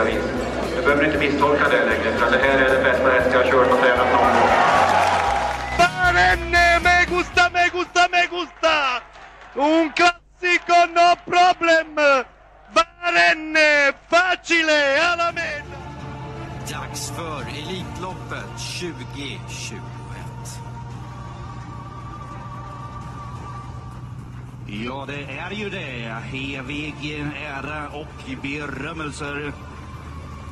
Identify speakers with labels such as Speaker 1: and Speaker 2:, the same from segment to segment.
Speaker 1: olika vis. Jag behöver inte misstolka det längre, för det här är den bästa häst jag har kört och tränat någon gång.
Speaker 2: Barenne, me gusta, me gusta, me gusta! Un classico, no problem! Barenne, facile, alla meno!
Speaker 3: Dags för Elitloppet 2021. Ja, det är ju det. Evig ära och berömmelser.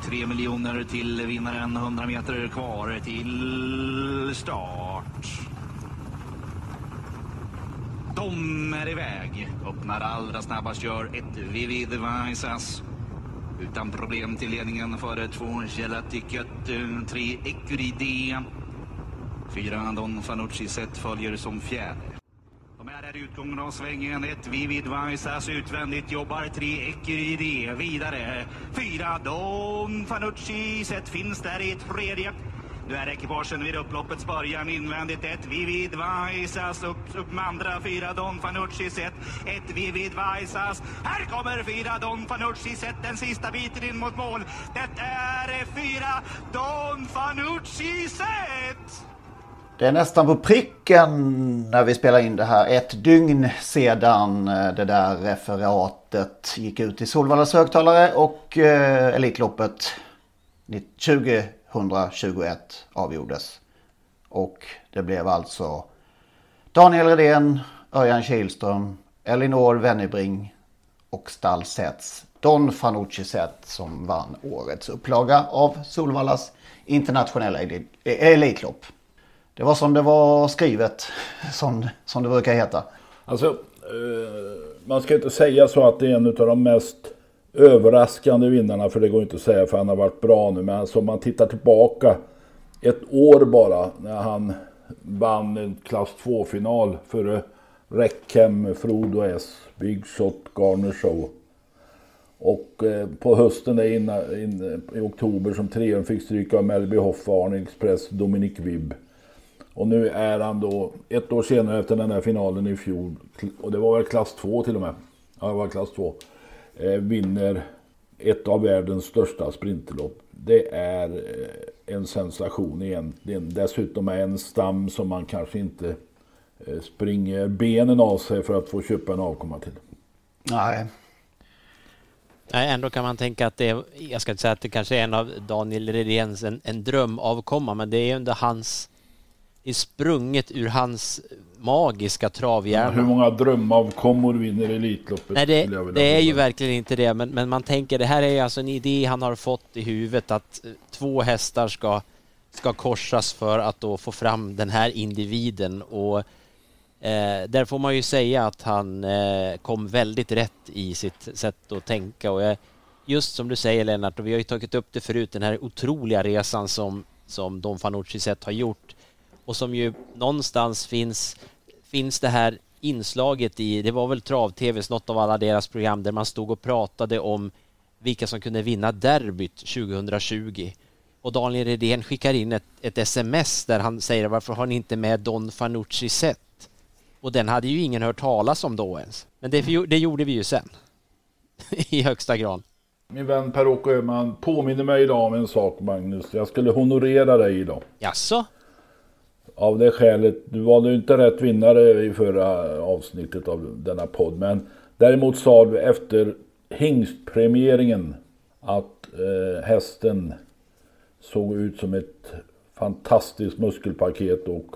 Speaker 3: Tre miljoner till vinnaren, 100 meter kvar till start. De är iväg. Öppnar allra snabbast, gör ett Vivid Vaisas. Utan problem till ledningen före två Gelatiket, eh, tre Ecuride. Fyra Don Fanucci Zet följer som fjärde. Är utgången av svängen. Ett Vivid Vaisas utvändigt jobbar. Tre Ecuride vidare. Fyra Don Fanucci Zet finns där i tredje. Nu är ekipagen vid upploppets början invändigt. Ett Vivid Vaisas upp, upp med andra. Fyra Don Fanucci Zet. Ett Vivid Vaisas. Här kommer fyra Don Fanucci Zet. Den sista biten in mot mål. Det är fyra Don Fanucci Zet.
Speaker 4: Det är nästan på pricken när vi spelar in det här. Ett dygn sedan eh, det där referatet gick ut i Solvallas högtalare och eh, Elitloppet 2021 avgjordes. Och det blev alltså Daniel Redén, Örjan Kihlström, Elinor Wennebring och Stall Sets Don Fanucci Zet som vann årets upplaga av Solvallas internationella elit- eh, Elitlopp. Det var som det var skrivet, som, som det brukar heta.
Speaker 5: Alltså, eh, man ska inte säga så att det är en av de mest överraskande vinnarna, för det går inte att säga för han har varit bra nu. Men alltså, om man tittar tillbaka ett år bara när han vann en klass 2-final före Räckhem, Frodo S, Big Shot, Garner Show. Och eh, på hösten där inna, in, i oktober som trean fick stryka av Melby Hoff, Arne Express, Dominic Vibb. Och nu är han då, ett år senare efter den där finalen i fjol, och det var väl klass 2 till och med. Ja, det var klass 2. Eh, vinner ett av världens största sprinterlopp. Det är eh, en sensation egentligen. Dessutom är en stam som man kanske inte eh, springer benen av sig för att få köpa en avkomma till.
Speaker 4: Nej.
Speaker 6: Nej, ändå kan man tänka att det är, jag ska inte säga att det kanske är en av Daniel Redéns en, en drömavkomma, men det är under hans, det är sprunget ur hans magiska travhjärna.
Speaker 5: Hur många drömavkommor vinner Elitloppet?
Speaker 6: Nej, det, det är ju verkligen inte det, men, men man tänker det här är alltså en idé han har fått i huvudet att eh, två hästar ska, ska korsas för att då få fram den här individen och eh, där får man ju säga att han eh, kom väldigt rätt i sitt sätt att tänka och jag, just som du säger Lennart, och vi har ju tagit upp det förut, den här otroliga resan som, som Don Fanucci sett har gjort och som ju någonstans finns, finns det här inslaget i, det var väl Trav-TVs, något av alla deras program där man stod och pratade om vilka som kunde vinna derbyt 2020. Och Daniel Redén skickar in ett, ett sms där han säger varför har ni inte med Don Fanucci sett? Och den hade ju ingen hört talas om då ens. Men det, det gjorde vi ju sen. I högsta grad.
Speaker 5: Min vän Per-Åke Öhman påminner mig idag om en sak Magnus. Jag skulle honorera dig idag.
Speaker 6: Jaså?
Speaker 5: Av det skälet, du valde ju inte rätt vinnare i förra avsnittet av denna podd. Men däremot sa du efter hingstpremieringen att eh, hästen såg ut som ett fantastiskt muskelpaket och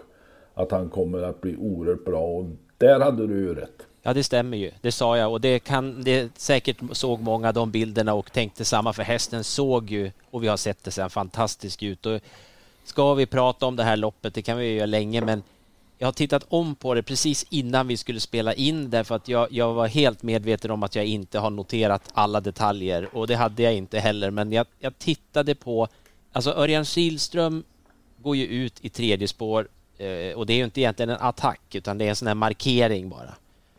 Speaker 5: att han kommer att bli oerhört bra. Och där hade du ju rätt.
Speaker 6: Ja, det stämmer ju. Det sa jag och det kan det säkert såg många de bilderna och tänkte samma för hästen såg ju och vi har sett det sen fantastiskt ut. Och ska vi prata om det här loppet, det kan vi göra länge, men jag har tittat om på det precis innan vi skulle spela in därför att jag, jag var helt medveten om att jag inte har noterat alla detaljer och det hade jag inte heller. Men jag, jag tittade på, alltså Örjan Kihlström går ju ut i tredje spår eh, och det är ju inte egentligen en attack utan det är en sån här markering bara.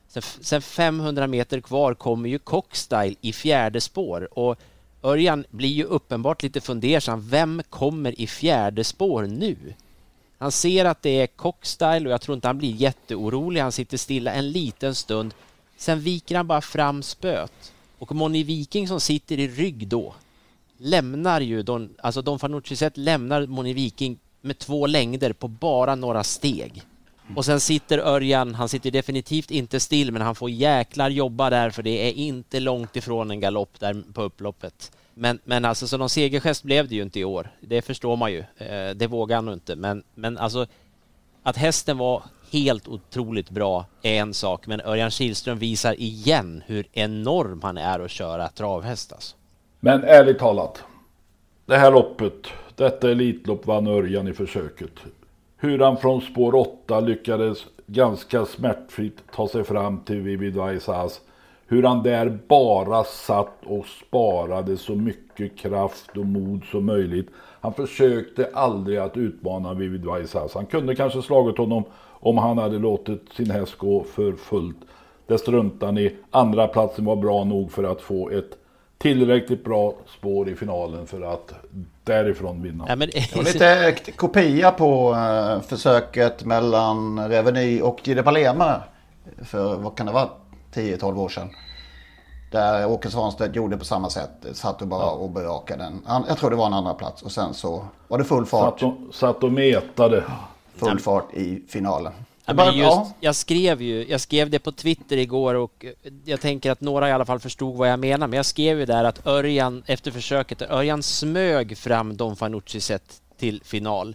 Speaker 6: Sen, sen 500 meter kvar kommer ju Cockstyle i fjärde spår och Örjan blir ju uppenbart lite fundersam. Vem kommer i fjärde spår nu? Han ser att det är Cockstyle och jag tror inte han blir jätteorolig. Han sitter stilla en liten stund. Sen viker han bara fram spöet. Och Moni Viking som sitter i rygg då lämnar ju Don, alltså Don Fanucci sett lämnar Moni Viking med två längder på bara några steg. Och sen sitter Örjan, han sitter definitivt inte still men han får jäklar jobba där för det är inte långt ifrån en galopp där på upploppet. Men, men alltså så någon segergest blev det ju inte i år. Det förstår man ju. Eh, det vågar han nog inte. Men, men alltså att hästen var helt otroligt bra är en sak, men Örjan Kihlström visar igen hur enorm han är att köra travhäst alltså.
Speaker 5: Men ärligt talat, det här loppet, detta Elitlopp vann Örjan i försöket. Hur han från spår 8 lyckades ganska smärtfritt ta sig fram till Vivid Vaisas hur han där bara satt och sparade så mycket kraft och mod som möjligt. Han försökte aldrig att utmana Vivid Vaisas. Han kunde kanske slagit honom om han hade låtit sin häst gå för fullt. Det struntar ni. Andra platsen var bra nog för att få ett tillräckligt bra spår i finalen för att därifrån vinna.
Speaker 6: Ja, men...
Speaker 4: Det var lite kopia på uh, försöket mellan Reveny och Gide Palema. För vad kan det vara? 10-12 år sedan. Där Åke Svanstedt gjorde på samma sätt. Satt och bara ja. och bevakade den. Jag tror det var en andra plats och sen så var det full fart.
Speaker 5: Satt och, satt och metade.
Speaker 4: Full fart i finalen.
Speaker 6: Ja, bara, just, jag, skrev ju, jag skrev det på Twitter igår och jag tänker att några i alla fall förstod vad jag menar. Men jag skrev ju där att Örjan, efter försöket, Örjan smög fram Don Fanucci sett till final.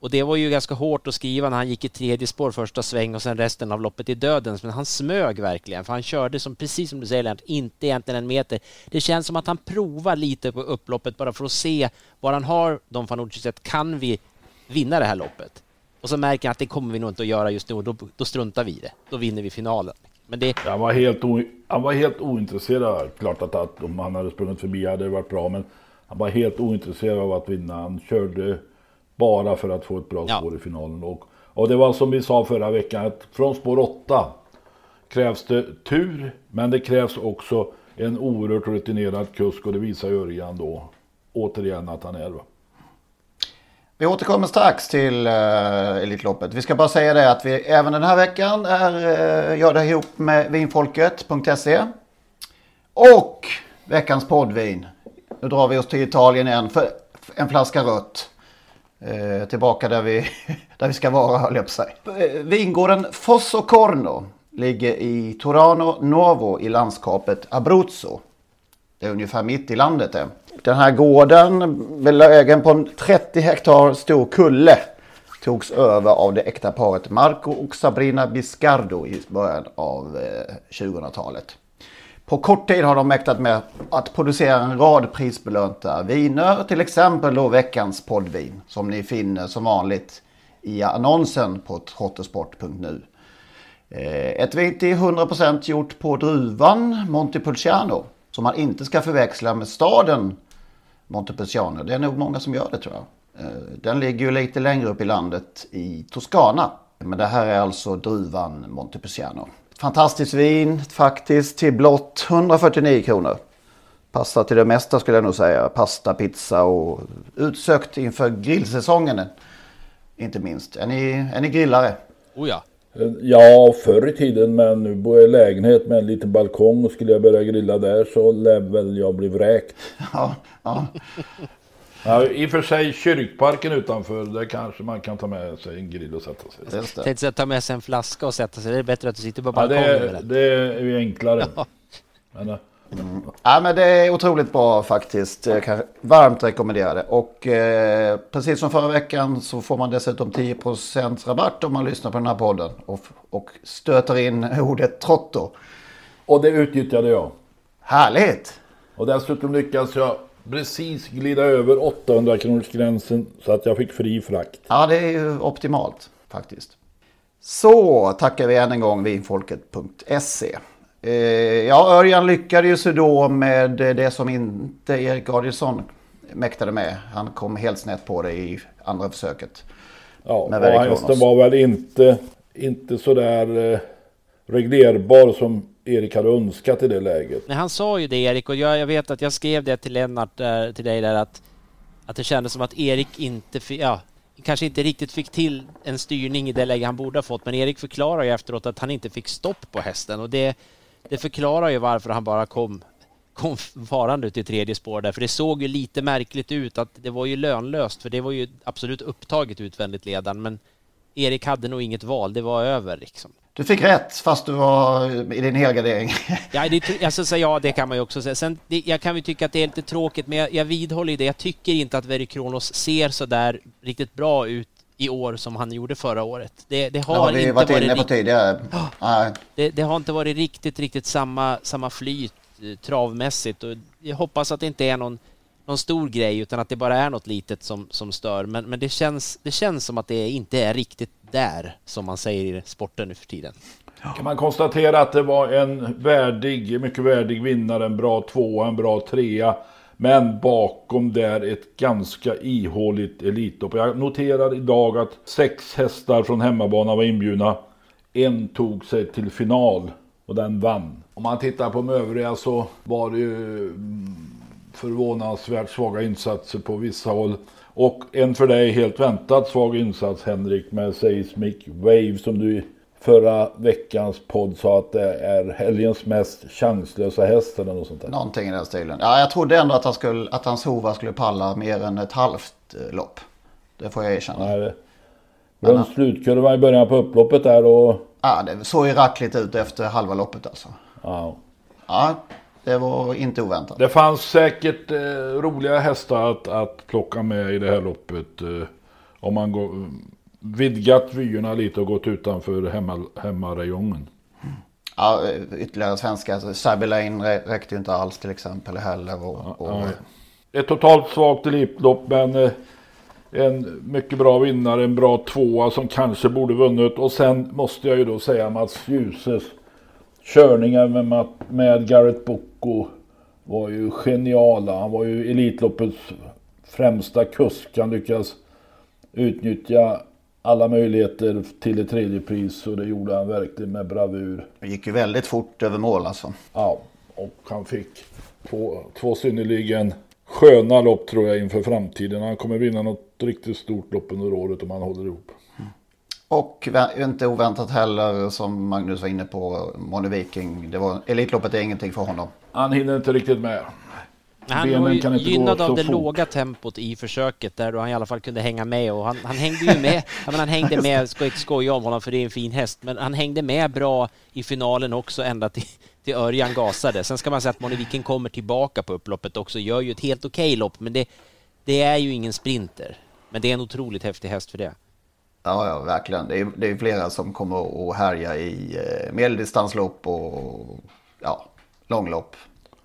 Speaker 6: Och det var ju ganska hårt att skriva när han gick i tredje spår första sväng och sen resten av loppet i dödens. Men han smög verkligen, för han körde som, precis som du säger Lennart, inte egentligen en meter. Det känns som att han provar lite på upploppet bara för att se var han har Don Fanucci sett. Kan vi vinna det här loppet? Och så märker han att det kommer vi nog inte att göra just nu och då, då struntar vi i det. Då vinner vi finalen.
Speaker 5: Men det... han, var helt o... han var helt ointresserad. Klart att, att om han hade sprungit förbi hade det varit bra, men han var helt ointresserad av att vinna. Han körde bara för att få ett bra spår ja. i finalen. Och, och det var som vi sa förra veckan, att från spår 8 krävs det tur, men det krävs också en oerhört rutinerad kusk och det visar Örjan då återigen att han är. Va?
Speaker 4: Vi återkommer strax till uh, Elitloppet. Vi ska bara säga det att vi även den här veckan är, uh, gör det ihop med vinfolket.se. Och veckans poddvin. Nu drar vi oss till Italien igen för en flaska rött. Uh, tillbaka där vi, där vi ska vara höll jag på sig. Uh, vingården Fosso Corno ligger i Torano Nuovo i landskapet Abruzzo. Det är ungefär mitt i landet det. Den här gården, belägen på en 30 hektar stor kulle, togs över av det äkta paret Marco och Sabrina Biscardo i början av eh, 2000-talet. På kort tid har de mäktat med att producera en rad prisbelönta viner, till exempel då veckans poddvin som ni finner som vanligt i annonsen på trottosport.nu. Eh, ett vin till 100% gjort på druvan Montepulciano som man inte ska förväxla med staden Montepulciano. Det är nog många som gör det tror jag. Eh, den ligger ju lite längre upp i landet i Toscana. Men det här är alltså druvan Montepulciano. Fantastiskt vin faktiskt till blott 149 kronor. Passar till det mesta skulle jag nog säga. Pasta, pizza och utsökt inför grillsäsongen. Inte minst. Är ni, är ni grillare?
Speaker 6: Oh ja.
Speaker 5: Ja, förr i tiden men nu bor jag i lägenhet med en liten balkong och skulle jag börja grilla där så lär väl jag bli vräkt.
Speaker 4: Ja, ja.
Speaker 5: ja, I och för sig kyrkparken utanför, där kanske man kan ta med sig en grill och sätta sig.
Speaker 6: Just det. Tänkte ta med sig en flaska och sätta sig, det är bättre att du sitter på balkongen.
Speaker 5: Ja, det, är, det är ju enklare. Ja. Men,
Speaker 4: Mm. Ja, men det är otroligt bra faktiskt. Jag kan varmt rekommendera det. Och eh, precis som förra veckan så får man dessutom 10% rabatt om man lyssnar på den här podden. Och, och stöter in ordet Trotto.
Speaker 5: Och det utnyttjade jag.
Speaker 4: Härligt!
Speaker 5: Och dessutom lyckades jag precis glida över 800 kronors gränsen så att jag fick fri frakt.
Speaker 4: Ja, det är ju optimalt faktiskt. Så tackar vi än en gång vinfolket.se. Eh, ja, Örjan lyckades ju då med det som inte Erik Adielsson mäktade med. Han kom helt snett på det i andra försöket.
Speaker 5: Ja, och hästen var väl inte, inte sådär eh, reglerbar som Erik hade önskat i det läget.
Speaker 6: Nej, han sa ju det Erik och jag, jag vet att jag skrev det till Lennart, där, till dig där att, att det kändes som att Erik inte, ja, kanske inte riktigt fick till en styrning i det läge han borde ha fått. Men Erik förklarar ju efteråt att han inte fick stopp på hästen och det, det förklarar ju varför han bara kom, kom farande ut i tredje spår där. För det såg ju lite märkligt ut att det var ju lönlöst för det var ju absolut upptaget utvändigt ledan. Men Erik hade nog inget val, det var över liksom.
Speaker 4: Du fick rätt fast du var i din helgardering.
Speaker 6: ja, det, alltså, så ja, det kan man ju också säga. Sen, det, jag kan ju tycka att det är lite tråkigt, men jag, jag vidhåller det. Jag tycker inte att Veri Kronos ser så där riktigt bra ut i år som han gjorde förra året. Det, det har,
Speaker 4: har vi
Speaker 6: inte
Speaker 4: varit inne på tidigare.
Speaker 6: Oh, det, det, har inte varit riktigt, riktigt samma, samma flyt eh, travmässigt och jag hoppas att det inte är någon, någon stor grej utan att det bara är något litet som, som stör. Men, men det, känns, det känns som att det inte är riktigt där, som man säger i sporten nu för tiden.
Speaker 5: Kan man konstatera att det var en värdig, mycket värdig vinnare, en bra tvåa, en bra trea. Men bakom där ett ganska ihåligt Elitlopp. Jag noterar idag att sex hästar från hemmabanan var inbjudna. En tog sig till final och den vann. Om man tittar på de övriga så var det ju mm, förvånansvärt svaga insatser på vissa håll. Och en för dig helt väntat svag insats Henrik med Seismic Wave som du förra veckans podd sa att det är helgens mest chanslösa häst eller något sånt där.
Speaker 4: Någonting i den stilen. Ja, jag trodde ändå att, han skulle, att hans hova skulle palla mer än ett halvt eh, lopp. Det får jag erkänna. Nej, det
Speaker 5: var en slutkurva i början på upploppet där och...
Speaker 4: Ja, det såg ju rackligt ut efter halva loppet alltså.
Speaker 5: Ja.
Speaker 4: Ja, det var inte oväntat.
Speaker 5: Det fanns säkert eh, roliga hästar att, att plocka med i det här loppet. Eh, om man går, vidgat vyerna lite och gått utanför hemma, hemmarejongen.
Speaker 4: Ja, ytterligare svenska. Alltså, Sabelane räckte ju inte alls till exempel heller. Och, och...
Speaker 5: Ett totalt svagt elitlopp men eh, en mycket bra vinnare, en bra tvåa som kanske borde vunnit. Och sen måste jag ju då säga Mats Ljuses körningar med, med Garrett Bocco var ju geniala. Han var ju Elitloppets främsta kusk. Han lyckas utnyttja alla möjligheter till ett tredje pris och det gjorde han verkligen med bravur.
Speaker 4: Det gick ju väldigt fort över mål alltså.
Speaker 5: Ja, och han fick två, två synnerligen sköna lopp tror jag inför framtiden. Han kommer vinna något riktigt stort lopp under året om han håller ihop.
Speaker 4: Och inte oväntat heller som Magnus var inne på, Moni Viking. Det var, Elitloppet är ingenting för honom.
Speaker 5: Han hinner inte riktigt med.
Speaker 6: Han var ju gynnad av det fort. låga tempot i försöket där då han i alla fall kunde hänga med och han, han hängde ju med. men han hängde med, ska inte skoja om honom för det är en fin häst, men han hängde med bra i finalen också ända till, till Örjan gasade. Sen ska man säga att Moni Viking kommer tillbaka på upploppet också, gör ju ett helt okej okay lopp, men det, det är ju ingen sprinter. Men det är en otroligt häftig häst för det.
Speaker 4: Ja, ja verkligen. Det är, det är flera som kommer att härja i eh, medeldistanslopp och ja, långlopp.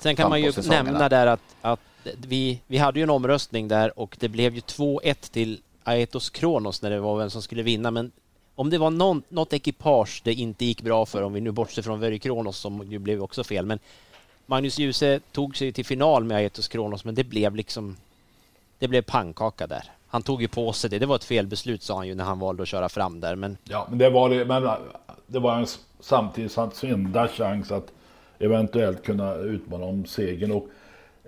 Speaker 6: Sen kan man ju nämna där att, att vi, vi hade ju en omröstning där och det blev ju 2-1 till Aetos Kronos när det var vem som skulle vinna. Men om det var någon, något ekipage det inte gick bra för, om vi nu bortser från Vöry Kronos som ju blev också fel, men Magnus Djuse tog sig till final med Aetos Kronos, men det blev liksom det blev pannkaka där. Han tog ju på sig det. Det var ett felbeslut sa han ju när han valde att köra fram där. Men...
Speaker 5: Ja, men det var det. Men det var en, samtidigt hans enda chans att eventuellt kunna utmana om segern. Och,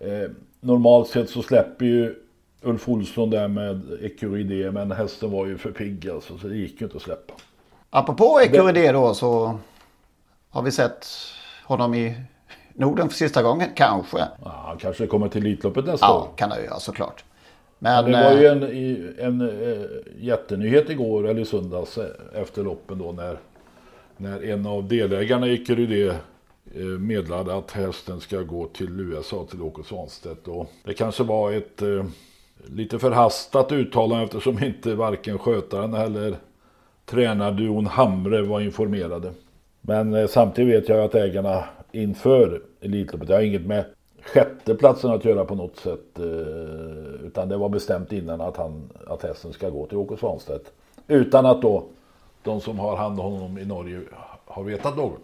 Speaker 5: eh, normalt sett så släpper ju Ulf Olsson där med Ecuride, men hästen var ju för pigg alltså, så det gick ju inte att släppa.
Speaker 4: Apropå Ecuride då så har vi sett honom i Norden för sista gången, kanske.
Speaker 5: Ja, han kanske kommer till Elitloppet nästa
Speaker 4: ja,
Speaker 5: år.
Speaker 4: Ja, kan det göra såklart.
Speaker 5: Men, det var ju eh, en, en, en eh, jättenyhet igår eller i söndags eh, efter loppen då när, när en av delägarna i Ecuride Eh, meddelade att hästen ska gå till USA till Åke Svanstedt. Och det kanske var ett eh, lite förhastat uttalande eftersom inte varken skötaren eller tränarduon Hamre var informerade. Men eh, samtidigt vet jag att ägarna inför Elitloppet, det har inget med sjätteplatsen att göra på något sätt. Eh, utan det var bestämt innan att, han, att hästen ska gå till Åke Svanstedt. Utan att då de som har hand om honom i Norge har vetat något.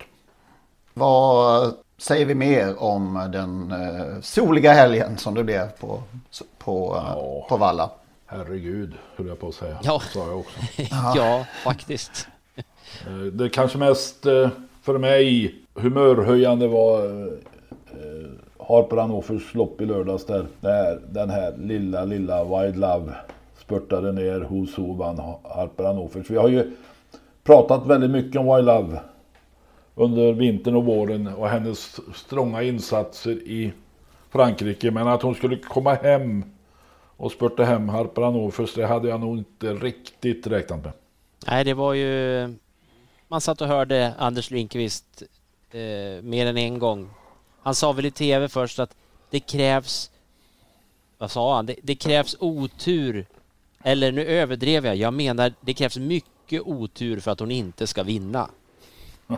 Speaker 4: Vad säger vi mer om den eh, soliga helgen som det blev på, på, ja. på Valla?
Speaker 5: Herregud, höll jag på att säga.
Speaker 6: Ja,
Speaker 5: sa jag också.
Speaker 6: ja faktiskt.
Speaker 5: Eh, det kanske mest eh, för mig humörhöjande var Harper Hannoffers lopp i lördags där, där den här lilla, lilla Wild Love spurtade ner hos Hovan Harper Hannoffers. Vi har ju pratat väldigt mycket om Wild Love under vintern och våren och hennes strånga insatser i Frankrike. Men att hon skulle komma hem och spurta hem Harper Hannoffers, det hade jag nog inte riktigt räknat med.
Speaker 6: Nej, det var ju... Man satt och hörde Anders Lindqvist eh, mer än en gång. Han sa väl i tv först att det krävs... Vad sa han? Det, det krävs otur. Eller nu överdrev jag. Jag menar det krävs mycket otur för att hon inte ska vinna.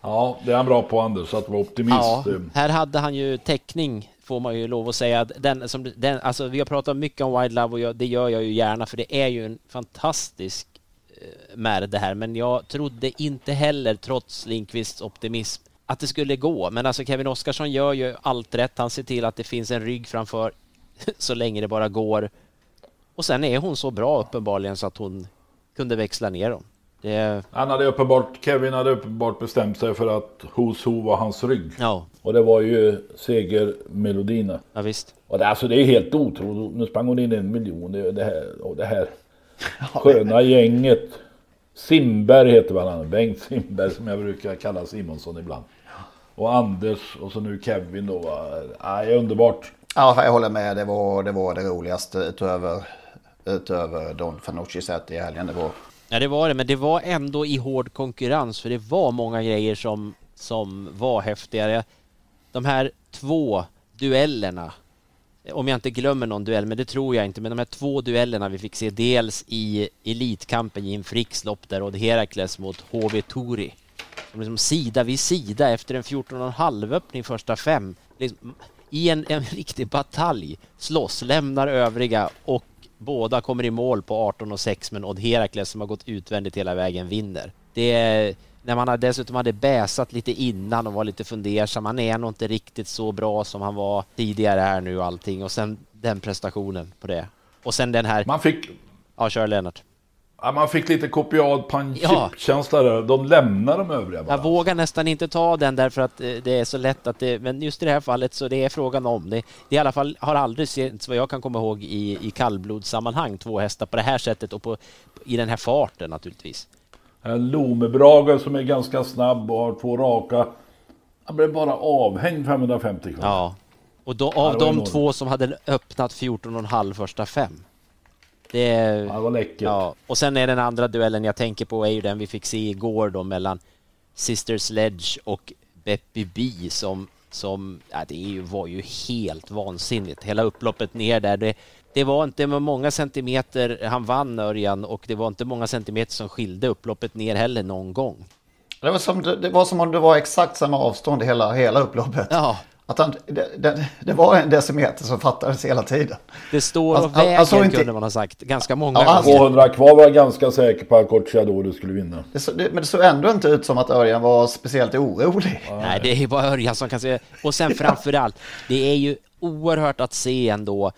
Speaker 5: ja, det är han bra på Anders, att vara optimist. Ja,
Speaker 6: här hade han ju täckning får man ju lov att säga. Den, som, den, alltså, vi har pratat mycket om Wild Love och jag, det gör jag ju gärna för det är ju en fantastisk eh, med det här. Men jag trodde inte heller, trots Linkvists optimism, att det skulle gå. Men alltså Kevin Oskarsson gör ju allt rätt. Han ser till att det finns en rygg framför så länge det bara går. Och sen är hon så bra uppenbarligen så att hon kunde växla ner dem.
Speaker 5: Det... Han hade uppenbart, Kevin hade uppenbart bestämt sig för att Who's Who var hans rygg.
Speaker 6: Ja.
Speaker 5: Och det var ju segermelodierna.
Speaker 6: Ja visst.
Speaker 5: Och det, alltså det är helt otroligt. Nu sprang hon in en miljon. Det, det här, och det här sköna gänget. Simberg heter väl han. Bengt Simberg som jag brukar kalla Simonsson ibland. Och Anders och så nu Kevin då. Nej, underbart.
Speaker 4: Ja, jag håller med. Det var det, var det roligaste utöver, utöver Don Fanucci sett i helgen. Det var
Speaker 6: Ja det var det, men det var ändå i hård konkurrens för det var många grejer som, som var häftigare. De här två duellerna, om jag inte glömmer någon duell, men det tror jag inte, men de här två duellerna vi fick se dels i Elitkampen Jim Fricks lopp där och Herakles mot HV Tori. Som liksom sida vid sida efter en 14,5 öppning första fem. Liksom, I en, en riktig batalj slåss, lämnar övriga och Båda kommer i mål på 18 och 6 men Odd Herakles som har gått utvändigt hela vägen vinner. Det är, när man dessutom hade bäsat lite innan och var lite fundersam. Han är nog inte riktigt så bra som han var tidigare här nu och allting och sen den prestationen på det. Och sen den här...
Speaker 5: Man fick...
Speaker 6: Ja, kör Lennart.
Speaker 5: Ja, man fick lite kopiad punch-känsla ja. där. De lämnar de övriga bara.
Speaker 6: Jag vågar nästan inte ta den därför att eh, det är så lätt att det... Men just i det här fallet så det är frågan om det. Det i alla fall har aldrig sett, vad jag kan komma ihåg, i, i kallblodssammanhang två hästar på det här sättet och på, i den här farten naturligtvis.
Speaker 5: En Lomebrage som är ganska snabb och har två raka. Han blev bara avhängd 550 kronor.
Speaker 6: Ja, och då, av de två som hade öppnat 14,5 första fem det,
Speaker 5: ja, var läckert. Ja.
Speaker 6: Och sen är den andra duellen jag tänker på är ju den vi fick se igår då mellan Sister Sledge och Beppy B som, som ja, det är ju, var ju helt vansinnigt. Hela upploppet ner där. Det, det var inte många centimeter han vann Örjan och det var inte många centimeter som skilde upploppet ner heller någon gång.
Speaker 4: Det var som, det var som om det var exakt samma avstånd hela, hela upploppet.
Speaker 6: Ja.
Speaker 4: Att han, det, det, det, var en decimeter som fattades hela tiden.
Speaker 6: Det står och väger alltså inte... kunde man ha sagt ganska många ja,
Speaker 5: gånger. 200 kvar var jag ganska säker på att Corciadoro skulle vinna.
Speaker 4: Det så, men det såg ändå inte ut som att Örjan var speciellt orolig.
Speaker 6: Nej, det är bara Örjan som kan se. Och sen framförallt, det är ju oerhört att se ändå.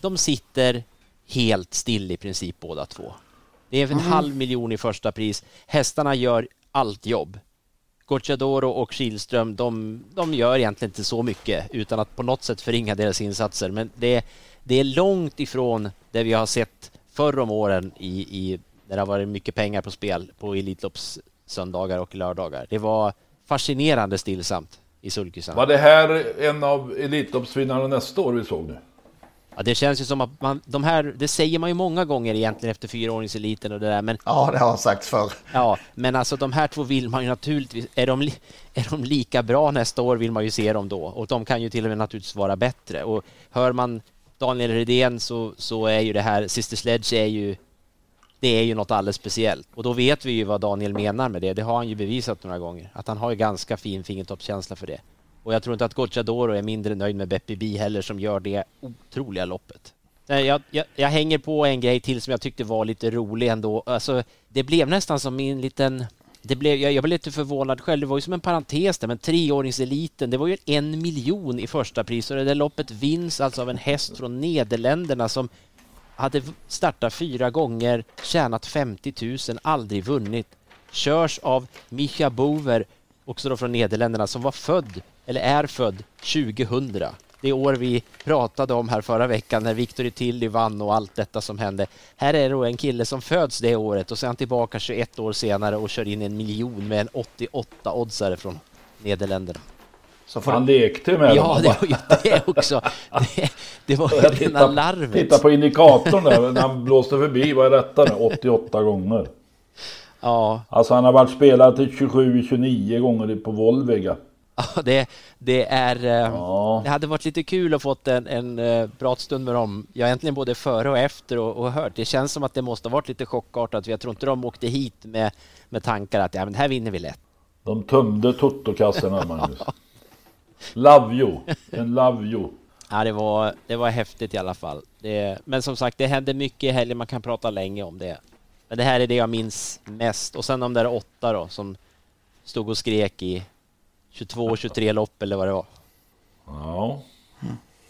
Speaker 6: De sitter helt still i princip båda två. Det är en mm. halv miljon i första pris. Hästarna gör allt jobb. Gocciadoro och Kihlström, de, de gör egentligen inte så mycket utan att på något sätt förringa deras insatser. Men det, det är långt ifrån det vi har sett förr om åren i, i, när det har varit mycket pengar på spel på Elitlopps söndagar och lördagar. Det var fascinerande stillsamt i sulkisarna.
Speaker 5: Var det här en av Elitloppsvinnarna nästa år vi såg nu?
Speaker 6: Ja, det känns ju som att man, de här, det säger man ju många gånger egentligen efter fyraåringseliten och det där, men...
Speaker 4: Ja, det har sagts förr.
Speaker 6: Ja, men alltså de här två vill man ju naturligtvis... Är de, är de lika bra nästa år vill man ju se dem då och de kan ju till och med naturligtvis vara bättre och hör man Daniel Redén så, så är ju det här, Sister Sledge är ju det är ju något alldeles speciellt och då vet vi ju vad Daniel menar med det. Det har han ju bevisat några gånger att han har ju ganska fin fingertoppskänsla för det. Och jag tror inte att Gocciadoro är mindre nöjd med Beppi Bi heller som gör det otroliga loppet. Jag, jag, jag, hänger på en grej till som jag tyckte var lite rolig ändå. Alltså, det blev nästan som en liten... Det blev, jag, jag blev lite förvånad själv. Det var ju som en parentes där, men treåringseliten, det var ju en miljon i första pris och det där loppet vinns alltså av en häst från Nederländerna som hade startat fyra gånger, tjänat 50 000, aldrig vunnit. Körs av Micha Bover, också då från Nederländerna, som var född eller är född 2000. Det år vi pratade om här förra veckan när Victor Tilly vann och allt detta som hände. Här är det då en kille som föds det året och sen tillbaka 21 år senare och kör in en miljon med en 88 oddsare från Nederländerna.
Speaker 5: Så Han lekte med
Speaker 6: Ja, det var ju det också. Det, det var ju rena larvet.
Speaker 5: Titta på indikatorn där när han blåste förbi. Vad är detta nu? 88 gånger.
Speaker 6: Ja.
Speaker 5: Alltså han har varit spelad till 27-29 gånger på Volvega.
Speaker 6: Ja, det, det är... Eh, ja. Det hade varit lite kul att fått en, en uh, pratstund med dem. Jag har egentligen både före och efter och, och, hört. Det känns som att det måste ha varit lite chockartat. Jag tror inte de åkte hit med, med tankar att ja, men här vinner vi lätt.
Speaker 5: De tömde totokassorna, Magnus. love you. En love you.
Speaker 6: Ja, det var, det var häftigt i alla fall. Det, men som sagt, det hände mycket i helgen. Man kan prata länge om det. Men det här är det jag minns mest. Och sen de där åtta då som stod och skrek i 22, 23 lopp eller vad det var.
Speaker 5: Ja.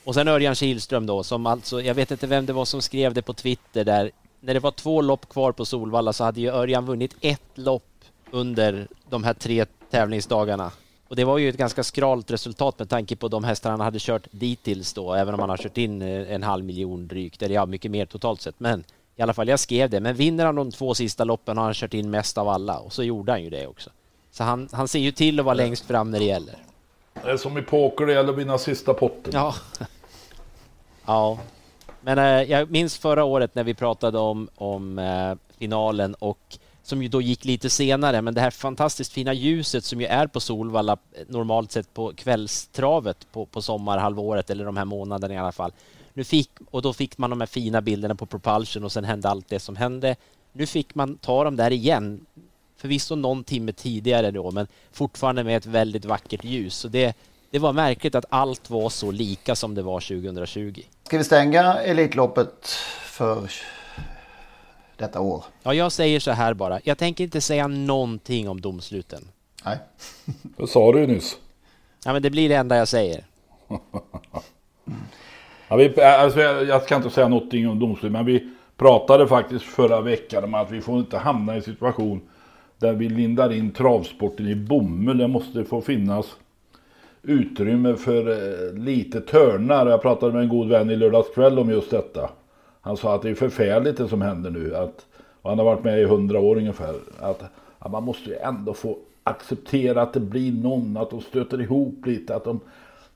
Speaker 6: Och sen Örjan Kihlström då, som alltså, jag vet inte vem det var som skrev det på Twitter där. När det var två lopp kvar på Solvalla så hade ju Örjan vunnit ett lopp under de här tre tävlingsdagarna. Och det var ju ett ganska skralt resultat med tanke på de hästar han hade kört dittills då, även om han har kört in eh, en halv miljon drygt, eller ja, mycket mer totalt sett. Men i alla fall, jag skrev det. Men vinner han de två sista loppen har han kört in mest av alla och så gjorde han ju det också. Så han, han ser ju till att vara längst fram när det gäller.
Speaker 5: Det är som i poker, det gäller att vinna sista potten.
Speaker 6: Ja. ja. Men äh, jag minns förra året när vi pratade om, om äh, finalen och som ju då gick lite senare, men det här fantastiskt fina ljuset som ju är på Solvalla eh, normalt sett på kvällstravet på, på sommarhalvåret eller de här månaderna i alla fall. Nu fick, och då fick man de här fina bilderna på Propulsion och sen hände allt det som hände. Nu fick man ta dem där igen förvisso någon timme tidigare då, men fortfarande med ett väldigt vackert ljus. Så det, det var märkligt att allt var så lika som det var 2020.
Speaker 4: Ska vi stänga Elitloppet för detta år?
Speaker 6: Ja, jag säger så här bara. Jag tänker inte säga någonting om domsluten.
Speaker 4: Nej.
Speaker 5: Det sa du nyss.
Speaker 6: Ja, men det blir det enda jag säger.
Speaker 5: ja, vi, alltså, jag ska inte säga någonting om domslut, men vi pratade faktiskt förra veckan om att vi får inte hamna i en situation där vi lindar in travsporten i bomull. Det måste få finnas utrymme för eh, lite törnar. Jag pratade med en god vän i lördags kväll om just detta. Han sa att det är förfärligt det som händer nu. Att, och han har varit med i hundra år ungefär. Att, att man måste ju ändå få acceptera att det blir någon, att de stöter ihop lite, att de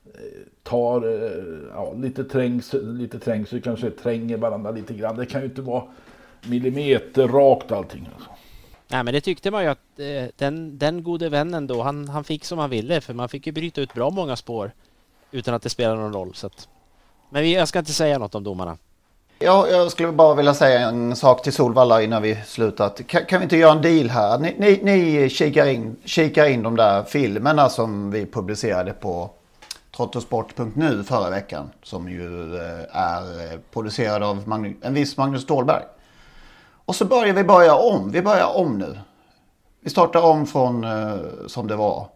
Speaker 5: eh, tar eh, ja, lite trängsel, lite trängsel kanske tränger varandra lite grann. Det kan ju inte vara millimeter rakt allting. Alltså.
Speaker 6: Nej, men det tyckte man ju att eh, den, den gode vännen då, han, han fick som han ville för man fick ju bryta ut bra många spår utan att det spelade någon roll. Så att... Men vi, jag ska inte säga något om domarna.
Speaker 4: Ja, jag skulle bara vilja säga en sak till Solvalla innan vi slutar. Kan, kan vi inte göra en deal här? Ni, ni, ni kikar, in, kikar in de där filmerna som vi publicerade på trottosport.nu förra veckan. Som ju eh, är eh, producerad av Magnus, en viss Magnus Ståhlberg. Och så börjar vi börja om. Vi börjar om nu. Vi startar om från eh, som det var.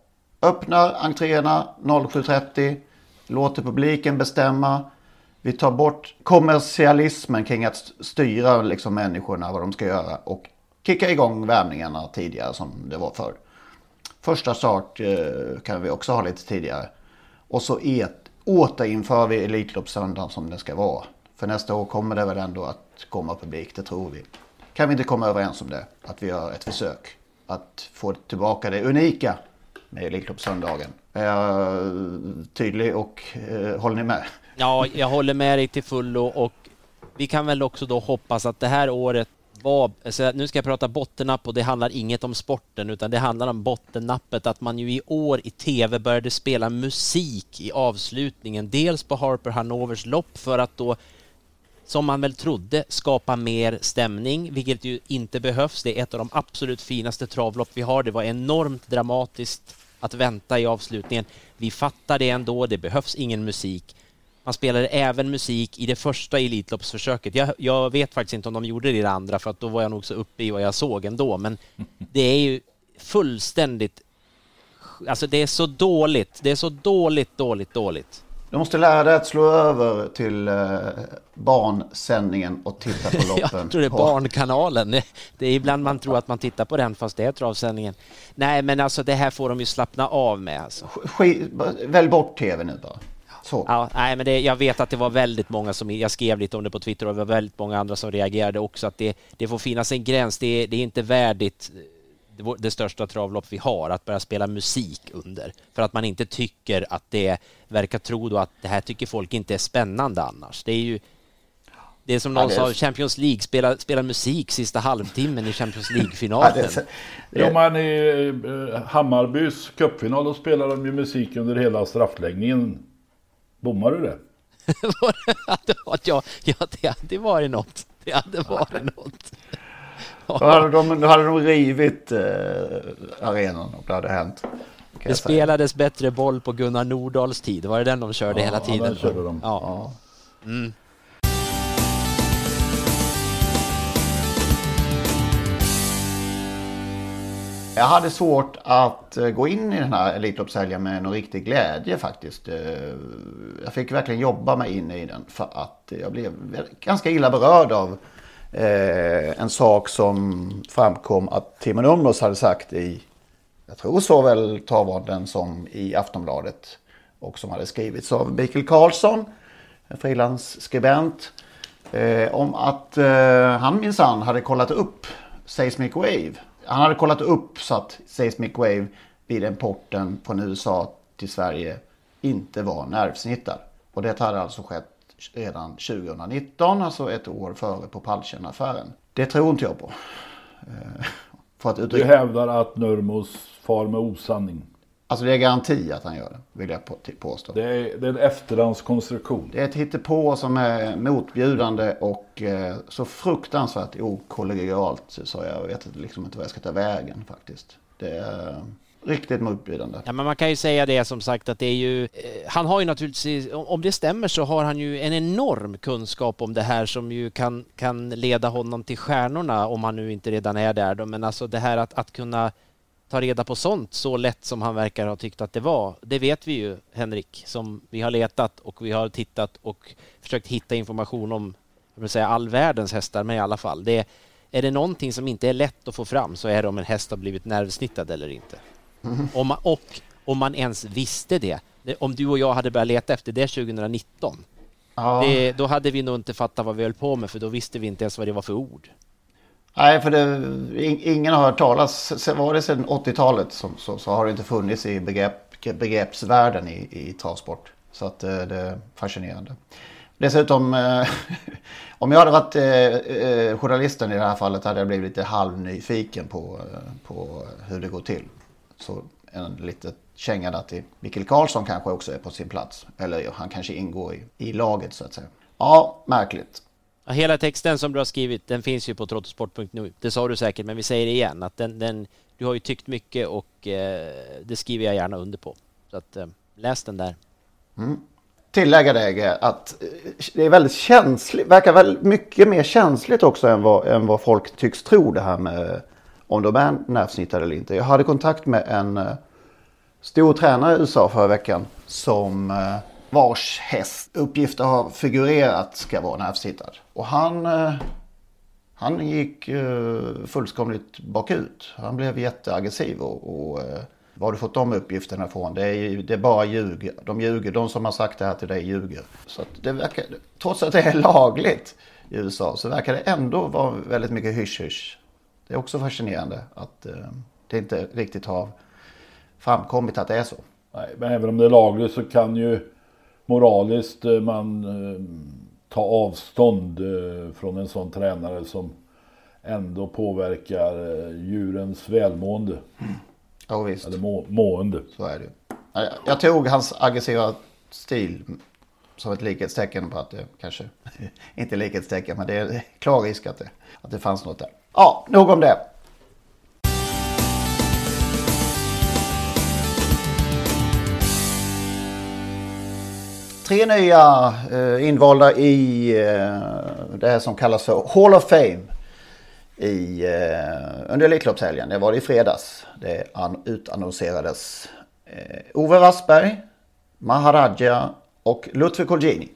Speaker 4: Öppnar entréerna 07.30. Låter publiken bestämma. Vi tar bort kommersialismen kring att styra liksom människorna vad de ska göra. Och kicka igång värmningarna tidigare som det var förr. Första start eh, kan vi också ha lite tidigare. Och så et, återinför vi Elitloppssöndagen som det ska vara. För nästa år kommer det väl ändå att komma publik, det tror vi. Kan vi inte komma överens om det? Att vi gör ett försök att få tillbaka det unika med Elitloppssöndagen. Är jag eh, tydlig och eh, håller ni med?
Speaker 6: Ja, jag håller med dig till fullo och vi kan väl också då hoppas att det här året var, alltså nu ska jag prata bottennapp och det handlar inget om sporten utan det handlar om bottennappet att man ju i år i tv började spela musik i avslutningen. Dels på Harper Hanovers lopp för att då som man väl trodde skapa mer stämning, vilket ju inte behövs. Det är ett av de absolut finaste travlopp vi har. Det var enormt dramatiskt att vänta i avslutningen. Vi fattar det ändå, det behövs ingen musik. Man spelade även musik i det första Elitloppsförsöket. Jag, jag, vet faktiskt inte om de gjorde det i det andra för att då var jag nog så uppe i vad jag såg ändå. Men det är ju fullständigt... Alltså det är så dåligt. Det är så dåligt, dåligt, dåligt.
Speaker 4: Du måste lära dig att slå över till eh, barnsändningen och titta på loppen.
Speaker 6: jag tror det är Barnkanalen. Det är ibland man tror att man tittar på den fast det är travsändningen. Nej men alltså det här får de ju slappna av med. Alltså.
Speaker 4: välj bort tv nu bara. Så.
Speaker 6: Ja, nej, men det, jag vet att det var väldigt många som, jag skrev lite om det på Twitter och det var väldigt många andra som reagerade också att det, det får finnas en gräns. Det, det är inte värdigt det, det största travlopp vi har att börja spela musik under för att man inte tycker att det verkar tro då att det här tycker folk inte är spännande annars. Det är ju det är som någon ja, är... sa, Champions League, spela, spela musik sista halvtimmen i Champions League-finalen. Ja, det,
Speaker 5: det... ja, men i eh, Hammarbys cupfinal då spelade de ju musik under hela straffläggningen. Bommar du det?
Speaker 6: ja, ja, det hade varit något. Det hade varit något.
Speaker 4: Då hade de, då hade de rivit eh, arenan om det hade hänt.
Speaker 6: Det spelades bättre boll på Gunnar Nordahls tid. Var det den de körde
Speaker 5: ja,
Speaker 6: hela tiden? Ja,
Speaker 5: den körde de.
Speaker 6: Ja. Mm.
Speaker 4: Jag hade svårt att eh, gå in i den här Elitloppshelgen med någon riktig glädje faktiskt. Eh, jag fick verkligen jobba mig in i den för att jag blev ganska illa berörd av eh, en sak som framkom att Timon Numros hade sagt i, jag tror såväl Travronden som i Aftonbladet och som hade skrivits av Mikael Karlsson, en frilansskribent, eh, om att eh, han minsann hade kollat upp Seismic Wave han hade kollat upp så att Seismic Wave vid importen från USA till Sverige inte var nervsnittad. Och det hade alltså skett redan 2019, alltså ett år före på Palchen-affären. Det tror inte jag på.
Speaker 5: Eh, för att uttrycka... Du hävdar att Nurmos far med osanning?
Speaker 4: Alltså det är garanti att han gör det, vill jag påstå.
Speaker 5: Det är, det är en efterhandskonstruktion.
Speaker 4: Det är ett hittepå som är motbjudande och eh, så fruktansvärt okollegialt så jag vet liksom inte vad jag ska ta vägen faktiskt. Det är riktigt motbjudande.
Speaker 6: Ja, men man kan ju säga det som sagt att det är ju, eh, han har ju naturligtvis, om det stämmer så har han ju en enorm kunskap om det här som ju kan, kan leda honom till stjärnorna om han nu inte redan är där då. Men alltså det här att, att kunna ta reda på sånt så lätt som han verkar ha tyckt att det var. Det vet vi ju, Henrik, som vi har letat och vi har tittat och försökt hitta information om jag vill säga, all världens hästar, men i alla fall. Det, är det någonting som inte är lätt att få fram så är det om en häst har blivit nervsnittad eller inte. Mm. Om man, och om man ens visste det. Om du och jag hade börjat leta efter det 2019, ja. det, då hade vi nog inte fattat vad vi höll på med för då visste vi inte ens vad det var för ord.
Speaker 4: Nej, för det, ingen har hört talas, var det sedan 80-talet så, så, så, har det inte funnits i begrepp, begreppsvärlden i, i travsport. Så att eh, det är fascinerande. Dessutom, eh, om jag hade varit eh, journalisten i det här fallet hade jag blivit lite halvnyfiken på, på hur det går till. Så en liten känga där till Mikael Karlsson kanske också är på sin plats. Eller han kanske ingår i, i laget så att säga. Ja, märkligt.
Speaker 6: Hela texten som du har skrivit, den finns ju på trottosport.nu. Det sa du säkert, men vi säger det igen. Att den, den, du har ju tyckt mycket och eh, det skriver jag gärna under på. Så att, eh, läs den där.
Speaker 4: Mm. Tillägga det att eh, det är väldigt känsligt, verkar väl mycket mer känsligt också än vad, än vad folk tycks tro det här med om de är nervsnittade eller inte. Jag hade kontakt med en eh, stor tränare i USA förra veckan som eh, vars häst uppgifter har figurerat ska vara nervsittad. Och han, eh, han gick fullkomligt bakut. Han blev jätteaggressiv och, och var har du fått de uppgifterna ifrån? Det är, det är bara ljug. De ljuger. De som har sagt det här till dig ljuger. Så det verkar, trots att det är lagligt i USA så verkar det ändå vara väldigt mycket hysch-hysch. Det är också fascinerande att det inte riktigt har framkommit att det är så.
Speaker 5: Nej, men även om det är lagligt så kan ju moraliskt eh, man eh, ta avstånd eh, från en sån tränare som ändå påverkar djurens välmående.
Speaker 4: Ja, visst.
Speaker 5: Eller må, mående.
Speaker 4: Så är det jag, jag tog hans aggressiva stil som ett likhetstecken på att det kanske, inte likhetstecken, men det är klar risk att det, att det fanns något där. Ja, nog om det. Tre nya eh, invalda i eh, det här som kallas för Hall of Fame i, eh, under Elitloppshelgen. Det var det i fredags. Det utannonserades eh, Ove Wassberg, Maharaja och Lutfi Colgjini.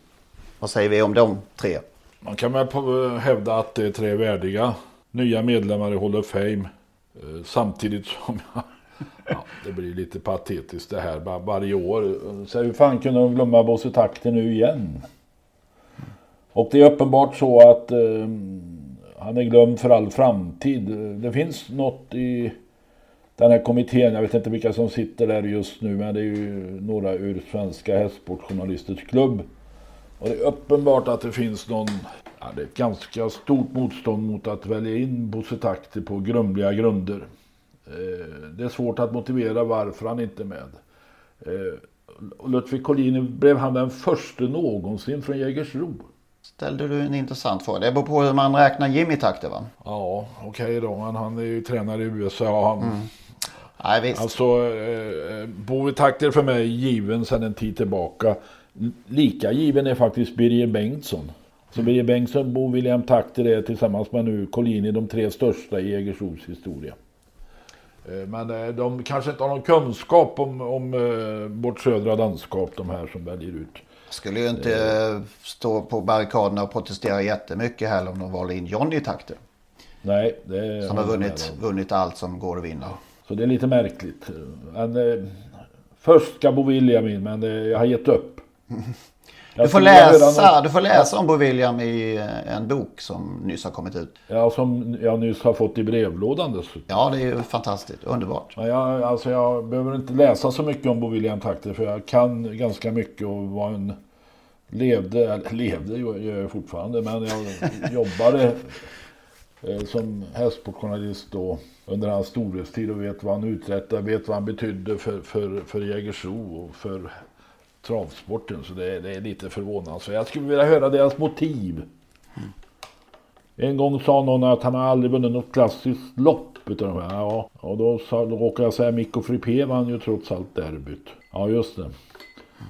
Speaker 4: Vad säger vi om de tre?
Speaker 5: Man kan väl eh, hävda att det är tre värdiga nya medlemmar i Hall of Fame. Eh, samtidigt som jag Ja, det blir lite patetiskt det här var, varje år. Så hur fan kunde de glömma Bosse Takter nu igen? Och det är uppenbart så att eh, han är glömd för all framtid. Det finns något i den här kommittén, jag vet inte vilka som sitter där just nu, men det är ju några ur Svenska Hästsportjournalisters klubb. Och det är uppenbart att det finns någon, ja, det är ett ganska stort motstånd mot att välja in Bosse Takter på grumliga grunder. Eh, det är svårt att motivera varför han inte är med. Eh, Ludvig Collini blev han den första någonsin från Jägersro.
Speaker 4: Ställde du en intressant fråga. Det beror på hur man räknar Jimmy Takter va?
Speaker 5: Ja, okej okay då. Men han är ju tränare i USA. Han, mm.
Speaker 4: Nej, visst.
Speaker 5: Alltså, eh, Bovi Takter för mig är given sedan en tid tillbaka. Lika given är faktiskt Birger Bengtsson. Så. Birger Bengtsson, Bo William Takter är tillsammans med nu Collini de tre största i Jägersros historia. Eh, men eh, de kanske inte har någon kunskap om, om eh, vårt södra landskap, de här som väljer ut.
Speaker 4: Skulle ju inte eh. stå på barrikaderna och protestera jättemycket heller om de valde in Johnny Takter.
Speaker 5: Nej, det
Speaker 4: Som har vunnit, vunnit allt som går att vinna.
Speaker 5: Så det är lite märkligt. Men, eh, först ska Bo William in, men eh, jag har gett upp.
Speaker 4: Du får, läsa, du får läsa om Bo William i eh, en bok som nyss har kommit ut.
Speaker 5: Ja, som jag nyss har fått i brevlådan dessutom.
Speaker 4: Ja, det är ju fantastiskt. Underbart.
Speaker 5: Ja, jag, alltså jag behöver inte läsa så mycket om Bo William Takter för jag kan ganska mycket och var en levde, eller levde gör jag fortfarande, men jag jobbade eh, som hästsportjournalist då under hans storhetstid och vet vad han uträttade, vet vad han betydde för, för, för Jägersro och för travsporten. Så det, det är lite förvånande. Så jag skulle vilja höra deras motiv. Mm. En gång sa någon att han aldrig vunnit något klassiskt lopp utav de här. Ja, och då, sa, då råkade jag säga Mikko Frippé vann ju trots allt derbyt. Ja, just det.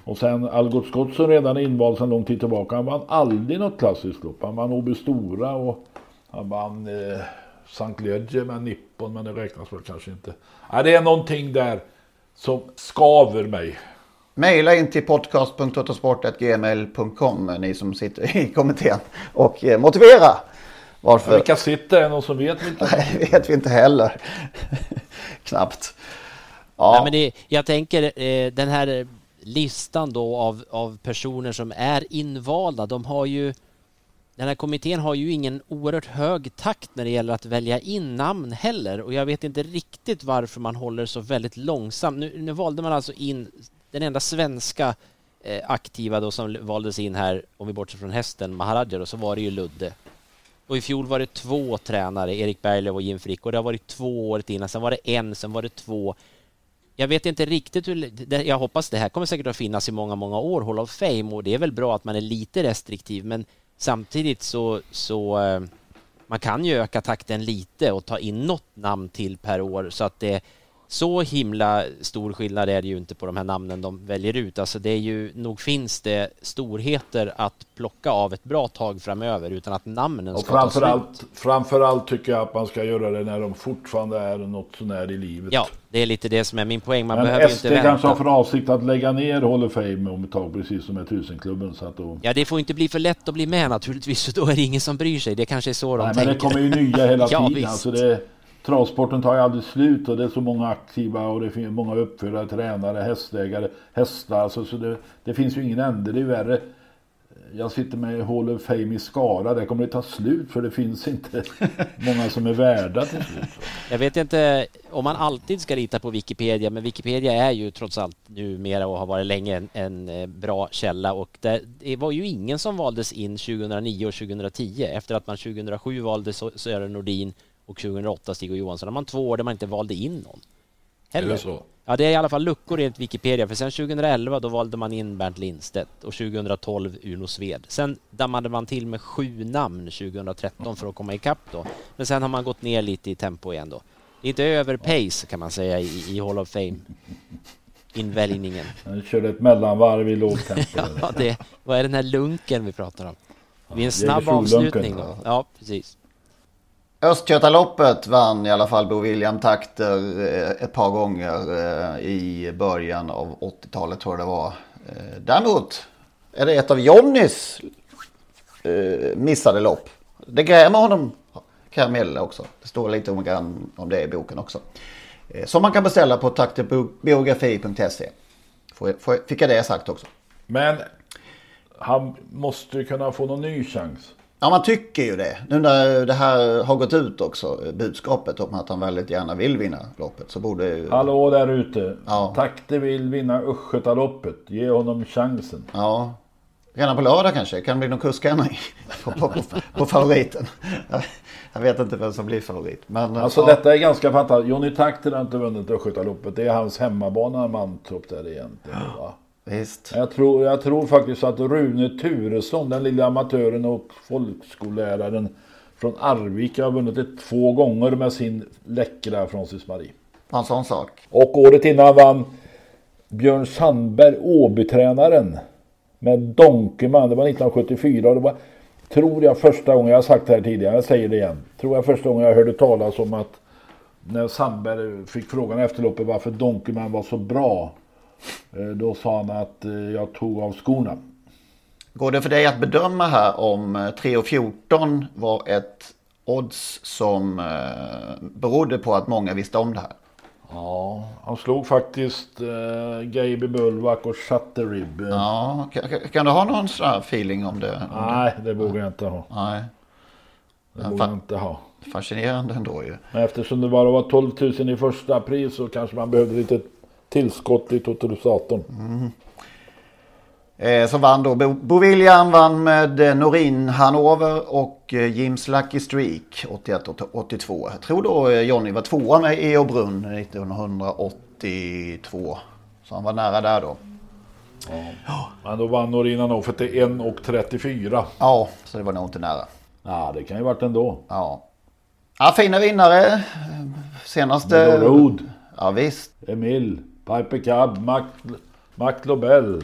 Speaker 5: Och sen Algot Scott som redan är invald sedan lång tid tillbaka. Han vann aldrig något klassiskt lopp. Han vann Åby Stora och han vann eh, Sankt Lödje med Nippon. Men det räknas väl kanske inte. Nej, det är någonting där som skaver mig.
Speaker 4: Maila in till podcast.autosport.gmail.com ni som sitter i kommittén och eh, motivera varför. Ja,
Speaker 5: vilka sitter? Är någon som vet vilka?
Speaker 4: Nej, vet vi inte heller. Knappt.
Speaker 6: Ja. Nej, men det, jag tänker eh, den här listan då av, av personer som är invalda, de har ju den här kommittén har ju ingen oerhört hög takt när det gäller att välja in namn heller och jag vet inte riktigt varför man håller så väldigt långsamt. Nu, nu valde man alltså in den enda svenska eh, aktiva då som valdes in här, om vi bortser från hästen, Maharaja då, så var det ju Ludde. Och i fjol var det två tränare, Erik Berglöf och Jim Frick, och det har varit två året innan, sen var det en, sen var det två. Jag vet inte riktigt hur, jag hoppas det här kommer säkert att finnas i många, många år, Hall of Fame, och det är väl bra att man är lite restriktiv, men samtidigt så, så eh, man kan ju öka takten lite och ta in något namn till per år så att det så himla stor skillnad är det ju inte på de här namnen de väljer ut. Alltså det är ju, nog finns det storheter att plocka av ett bra tag framöver utan att namnen ska
Speaker 5: och ta slut. Framförallt tycker jag att man ska göra det när de fortfarande är något sånär i livet.
Speaker 6: Ja, det är lite det som är min poäng. Man
Speaker 5: Men
Speaker 6: behöver
Speaker 5: SD
Speaker 6: inte vänta.
Speaker 5: kanske har för avsikt att lägga ner Hall of Fame om ett tag, precis som med Tusenklubben. Så att då...
Speaker 6: Ja, det får inte bli för lätt att bli med naturligtvis, för då är det ingen som bryr sig. Det kanske är så de
Speaker 5: Nej,
Speaker 6: tänker.
Speaker 5: men det kommer ju nya hela
Speaker 6: ja,
Speaker 5: tiden. Alltså det, travsporten tar ju aldrig slut och det är så många aktiva och det finns många uppfödare, tränare, hästägare, hästar. Alltså, så det, det finns ju ingen ände. Det är värre. jag sitter med i Hall of Fame i Skara. Det kommer det ta slut för det finns inte många som är värda till slut.
Speaker 6: Jag vet inte om man alltid ska lita på Wikipedia, men Wikipedia är ju trots allt numera och har varit länge en, en eh, bra källa och det, det, var ju ingen som valdes in 2009 och 2010 efter att man 2007 valde Sören Nordin och 2008 Stig och Johansson. har man två år där man inte valde in någon.
Speaker 5: Heller. Är det så?
Speaker 6: Ja, det är i alla fall luckor enligt Wikipedia, för sen 2011 då valde man in Bernt Lindstedt och 2012 Uno Sved. Sen dammade man till med sju namn 2013 för att komma ikapp då. Men sen har man gått ner lite i tempo igen då. Inte över pace kan man säga i, i Hall of Fame. Inväljningen.
Speaker 5: Han körde ett mellanvarv i lågt tempo.
Speaker 6: ja, det, vad är den här lunken vi pratar om? Vid en snabb avslutning då. Ja, precis.
Speaker 4: Östgötaloppet vann i alla fall Bo William takter eh, ett par gånger eh, i början av 80-talet tror jag det var. Eh, däremot är det ett av Jonnys missade lopp. Det grämer honom kan jag meddela också. Det står lite om, om det i boken också. Som man kan beställa på takterbiografi.se. Fick jag det sagt också.
Speaker 5: Men han måste kunna få någon ny chans.
Speaker 4: Ja, man tycker ju det. Nu när det här har gått ut också, budskapet om att han väldigt gärna vill vinna loppet, så borde ju...
Speaker 5: Hallå där ute. Ja. Takte vill vinna Östgötaloppet. Ge honom chansen.
Speaker 4: Ja. Redan på lördag kanske? Kan det bli någon kuskändring på, på, på, på, favoriten? Jag vet inte vem som blir favorit. Men,
Speaker 5: alltså ja. detta är ganska fantastiskt. Johnny Takter har inte vunnit Östgötaloppet. Det är hans hemmabana Mantorp där egentligen. Va?
Speaker 4: Visst.
Speaker 5: Jag tror, jag tror faktiskt att Rune Turesson, den lilla amatören och folkskolläraren från Arvika har vunnit det två gånger med sin läckra Francis Marie.
Speaker 4: En sån sak.
Speaker 5: Och året innan vann Björn Sandberg Åbytränaren med Donkeman. Det var 1974 och det var, tror jag, första gången, jag har sagt det här tidigare, jag säger det igen. Tror jag första gången jag hörde talas om att när Sandberg fick frågan efter loppet varför Donkeman var så bra då sa han att eh, jag tog av skorna.
Speaker 4: Går det för dig att bedöma här om 3.14 eh, var ett odds som berodde på att många visste om det här?
Speaker 5: Ja, han slog faktiskt uh, Gaby Bulwark och Shutterib.
Speaker 4: Ja, kan, kan, du ha någon sån här feeling om det?
Speaker 5: Nej, det, vågar jag inte ha.
Speaker 4: Nej.
Speaker 5: Det vågar jag inte ha.
Speaker 4: Fascinerande ändå ju.
Speaker 5: Men eftersom det bara var 12 000 i första pris så kanske man behövde lite tillskott i totalisatorn. Mm.
Speaker 4: Eh, så vann då Bo, Bo William vann med eh, Norin Hanover och eh, Jims Lucky Streak 81-82. Jag tror då eh, Jonny var tvåa med Eo Brunn 1982. Så han var nära där då.
Speaker 5: Ja. Men då vann Norin Hanover till 1.34.
Speaker 4: Ja, så det var nog inte nära.
Speaker 5: Ja, det kan ju varit ändå.
Speaker 4: Ja. Ja, fina vinnare. Senaste...
Speaker 5: Road.
Speaker 4: Ja, visst.
Speaker 5: Emil. Piper Cub, Mac, Mac Lobel,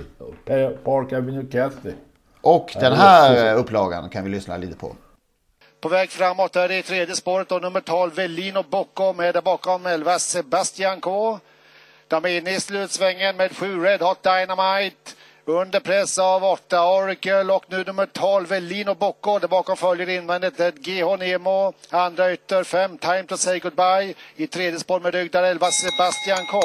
Speaker 5: Park Avenue Cathy.
Speaker 4: Och den här upplagan kan vi lyssna lite på.
Speaker 7: På väg framåt är det i tredje spåret och nummer 12 Velino Bocco med där bakom 11 Sebastian K. De är inne i slutsvängen med 7 Red Hot Dynamite. Under press av 8 Oracle och nu nummer 12 Lino Bocco. Där bakom följer invändigt GH Nemo. Andra ytter 5 Time to say goodbye. I tredje spår med rygg där 11 Sebastian K.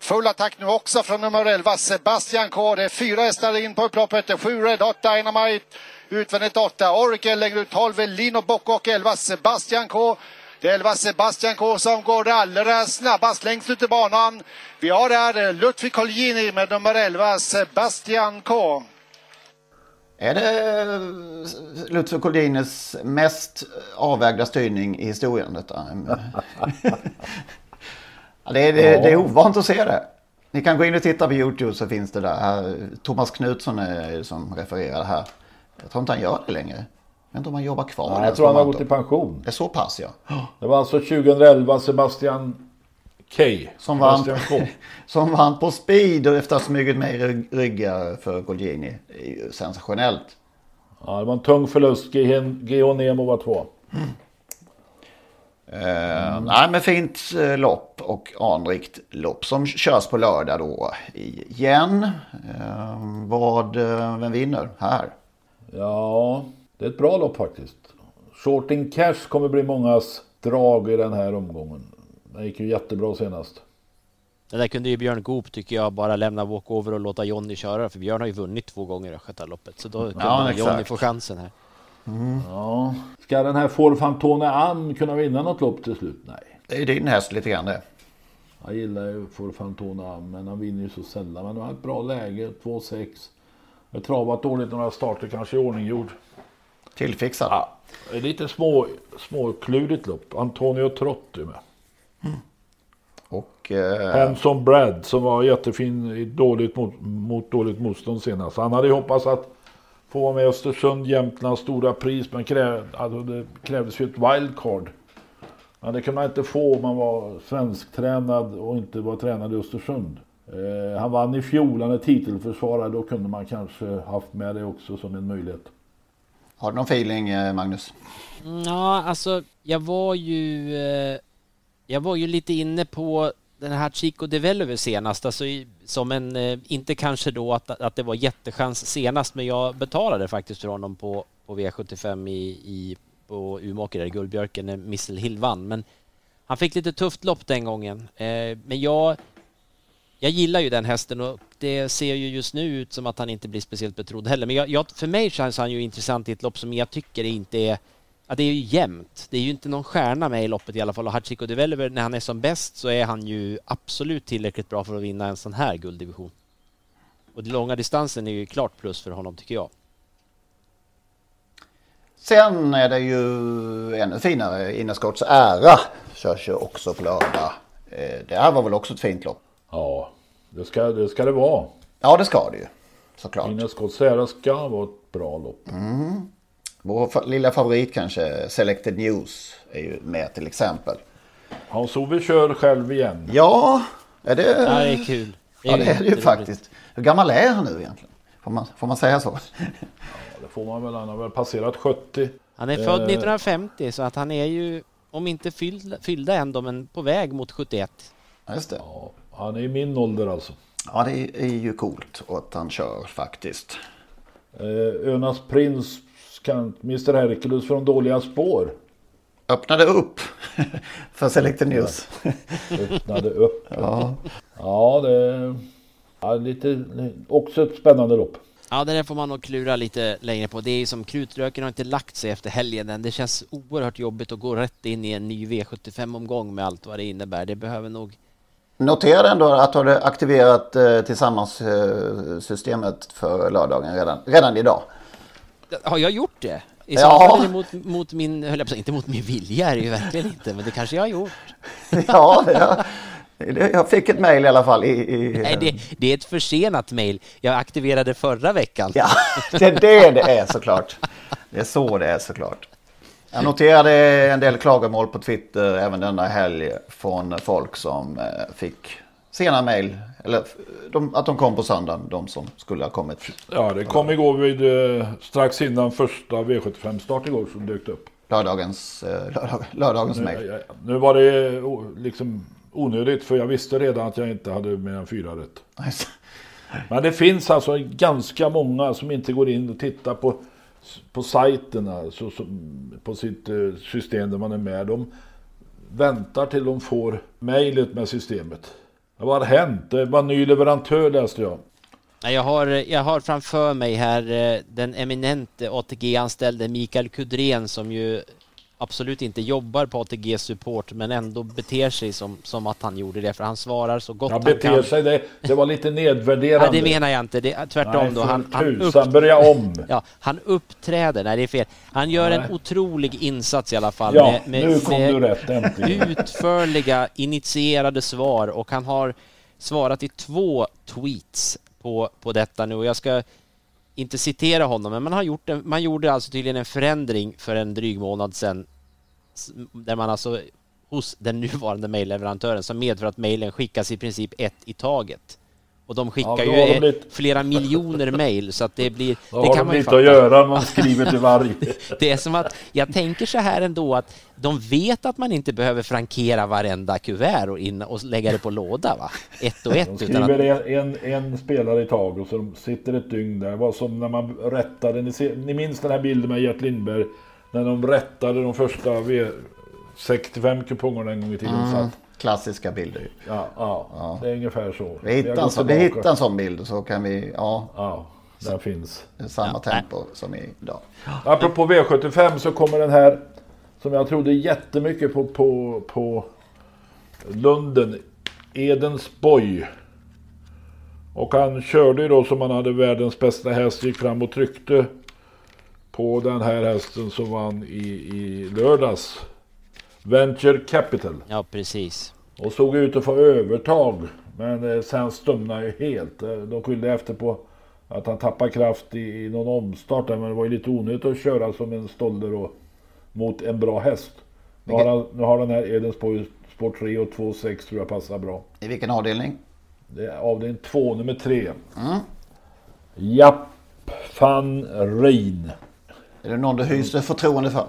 Speaker 7: Full attack nu också från nummer 11, Sebastian K. Det är fyra hästar in på upploppet. Sju Red Hot Dynamite. Utvändigt 8, Oracle längre ut 12, Lino Bock och 11, Sebastian K. Det är 11 Sebastian K som går allra snabbast längst ut i banan. Vi har där Ludvig Colgjini med nummer 11, Sebastian K.
Speaker 4: Är det Ludvig Colgjinis mest avvägda styrning i historien detta? Ja, det, är, det, ja. det är ovant att se det. Ni kan gå in och titta på YouTube så finns det där. Thomas Knutsson är som refererar här. Jag tror inte han gör det längre. Jag vet inte om han jobbar kvar.
Speaker 5: Nej, jag tror han har gått i pension.
Speaker 4: Det är så pass ja.
Speaker 5: Det var alltså 2011 Sebastian K.
Speaker 4: Som vann, som vann på speed och efter att ha smugit med i ryggar för Golgini. Sensationellt.
Speaker 5: Ja, det var en tung förlust. Geo Nemo var två. Mm.
Speaker 4: Mm. nej men fint eh, lopp och anrikt lopp som körs på lördag då igen. Eh, vad, eh, vem vinner här?
Speaker 5: Ja, det är ett bra lopp faktiskt. Shorting Cash kommer bli mångas drag i den här omgången. Den gick ju jättebra senast.
Speaker 6: Det där kunde ju Björn Goop tycker jag bara lämna walkover och låta Jonny köra för Björn har ju vunnit två gånger i Östgötaloppet så då kunde
Speaker 4: Ja,
Speaker 6: Jonny få chansen här.
Speaker 5: Ja. Ska den här Ford Fantone Ann kunna vinna något lopp till slut? Nej.
Speaker 4: Det är din häst lite grann det.
Speaker 5: Jag gillar ju Ann men han vinner ju så sällan. Men han har ett bra läge, 2-6. Jag har travat dåligt några starter, kanske i ordning gjord.
Speaker 4: Tillfixad.
Speaker 5: Ja, lite små, småklurigt lopp. Antonio Trotti med.
Speaker 4: Och eh,
Speaker 5: Hanson Brad som var jättefin i dåligt mot, mot dåligt motstånd senast. Han hade ju hoppats att få vara med Östersund, Jämtlands stora pris. Men kräv, alltså det krävdes ju ett wildcard. Men det kunde man inte få om man var svensktränad och inte var tränad i Östersund. Eh, han vann i fjol, han är titelförsvarare. Då kunde man kanske haft med det också som en möjlighet.
Speaker 4: har du någon feeling eh, Magnus?
Speaker 6: Ja, alltså jag var ju eh, Jag var ju lite inne på den här Chico Developer senast, alltså som en, eh, inte kanske då att, att det var jättechans senast, men jag betalade faktiskt för honom på, på V75 i, i och Umeåker, där i Guldbjörken, när eh, Missel Hill vann. Men han fick lite tufft lopp den gången. Eh, men jag, jag gillar ju den hästen och det ser ju just nu ut som att han inte blir speciellt betrodd heller. Men jag, jag, för mig känns han ju intressant i ett lopp som jag tycker inte är Ja, det är ju jämnt. Det är ju inte någon stjärna med i loppet i alla fall. Och Hachiko Developer, när han är som bäst så är han ju absolut tillräckligt bra för att vinna en sån här gulddivision. Och den långa distansen är ju klart plus för honom tycker jag.
Speaker 4: Sen är det ju ännu finare. Innerskotts ära körs ju också på lördag. Eh, Det här var väl också ett fint lopp?
Speaker 5: Ja, det ska det, ska det vara.
Speaker 4: Ja, det ska det ju. Såklart.
Speaker 5: Innerskotts ära ska vara ett bra lopp.
Speaker 4: Mm. Vår fa- lilla favorit kanske, Selected News, är ju med till exempel.
Speaker 5: Hans-Ove kör själv igen.
Speaker 4: Ja, är det...
Speaker 6: Ja, det är kul.
Speaker 4: Ja, det är det ju faktiskt. Hur gammal är han nu egentligen? Får man, får man säga så?
Speaker 5: Får man väl. Han har väl passerat 70.
Speaker 6: Han är född
Speaker 5: Eh,
Speaker 6: 1950 så att han är ju, om inte fyllda, fyllda ändå, men på väg mot 71.
Speaker 4: Ja, just det.
Speaker 5: Han är i min ålder alltså.
Speaker 4: Ja, det är ju coolt att han kör faktiskt.
Speaker 5: Eh, Önas prins, Mr Hercules från dåliga spår.
Speaker 4: Öppnade upp för Selected News.
Speaker 5: Öppnade upp.
Speaker 4: Ja.
Speaker 5: Ja, det är ja, lite, också ett spännande lopp.
Speaker 6: Ja, det där får man nog klura lite längre på. Det är som krutröken har inte lagt sig efter helgen än. Det känns oerhört jobbigt att gå rätt in i en ny V75-omgång med allt vad det innebär. Det behöver nog...
Speaker 4: Noterade ändå att du hade aktiverat eh, tillsammans eh, systemet för lördagen redan, redan idag.
Speaker 6: Har jag gjort det? I så
Speaker 4: Ja.
Speaker 6: fall är det mot, mot min, höll jag på inte mot min vilja är det ju verkligen inte, men det kanske jag har gjort.
Speaker 4: ja, det- jag fick ett mejl i alla fall. I, i,
Speaker 6: Nej, det, det är ett försenat mejl. Jag aktiverade förra veckan.
Speaker 4: Ja, det är det det är såklart. Det är så det är såklart. Jag noterade en del klagomål på Twitter även denna helg från folk som eh, fick sena mejl. Eller de, att de kom på söndagen, de som skulle ha kommit.
Speaker 5: Ja, det kom igår vid, eh, strax innan första V75-start igår som dök upp.
Speaker 4: Lördagens, eh, lördag, lördagens
Speaker 5: Nu,
Speaker 4: mejl.
Speaker 5: ja, ja. nu var det o- liksom onödigt för jag visste redan att jag inte hade mer än fyra rätt. Men det finns alltså ganska många som inte går in och tittar på, på sajterna, så, som, på sitt eh, system där man är med. De väntar till de får mejlet med systemet. Vad har hänt? Det var en ny leverantör läste jag.
Speaker 6: Jag har, jag har framför mig här eh, den eminente ATG-anställde Mikael Kudren som ju absolut inte jobbar på ATG Support men ändå beter sig som, som att han gjorde det för han svarar så gott
Speaker 5: Ja,
Speaker 6: han
Speaker 5: beter
Speaker 6: kan.
Speaker 5: sig, det, det var lite nedvärderande.
Speaker 6: Nej, det menar jag inte. Det är tvärtom
Speaker 5: Nej,
Speaker 6: då. Han, han,
Speaker 5: tusan, börja om.
Speaker 6: Ja, han uppträder. Nej, det är fel. Han gör
Speaker 5: Nej.
Speaker 6: en otrolig insats i alla fall.
Speaker 5: Ja, nu kom du rätt, äntligen.
Speaker 6: utförliga, initierade svar och han har svarat i två tweets på, på detta nu och jag ska inte citera honom, men man, har gjort en, man gjorde alltså tydligen en förändring för en dryg månad sedan där man alltså hos den nuvarande mejlleverantören som medför att mejlen skickas i princip ett i taget. Och de skickar
Speaker 5: Ja,
Speaker 6: ju
Speaker 5: de
Speaker 6: eh,
Speaker 5: blivit-
Speaker 6: flera miljoner mejl så att det blir...
Speaker 5: Då
Speaker 6: det
Speaker 5: har
Speaker 6: kan
Speaker 5: de
Speaker 6: man
Speaker 5: lite att göra man skriver till varje.
Speaker 6: Det är som att, jag tänker så här ändå att de vet att man inte behöver frankera varenda kuvert och, in, och lägga det på låda va? Ett och ett.
Speaker 5: De
Speaker 6: Utan att,
Speaker 5: skriver en, en, spelare i taget och så de sitter ett dygn där. Det var som när man rättade, ni, ser, ni minns den här bilden med Gert Lindberg? När de rättade de första V65 kupongerna en gång i tiden.
Speaker 4: Mm. Klassiska bilder.
Speaker 5: Ja, ja, det är ungefär så.
Speaker 4: Vi hittar, en, så, vi hittar en sån bild så kan vi, ja.
Speaker 5: Ja, den finns.
Speaker 4: Samma
Speaker 5: Ja.
Speaker 4: tempo som idag.
Speaker 5: Apropå V75 så kommer den här som jag trodde jättemycket på, på, på Lunden. Edens Boy. Och han körde ju då som han hade världens bästa häst, gick fram och tryckte på den här hästen som vann i, i lördags. Venture Capital.
Speaker 6: Ja, precis.
Speaker 5: Och såg ut att få övertag. Men eh, sen stumnade ju helt. Eh, De skyllde efter på att han tappade kraft i, i någon omstart. Men det var ju lite onödigt att köra som en stolder och, mot en bra häst. Nu har, han, nu har den här Edensborg Sport 3 och 2,6 tror jag passar bra.
Speaker 4: I vilken avdelning?
Speaker 5: Det är avdelning 2, nummer 3.
Speaker 4: Mm.
Speaker 5: Japp van Rijn.
Speaker 4: Är det någon du hyser förtroende för?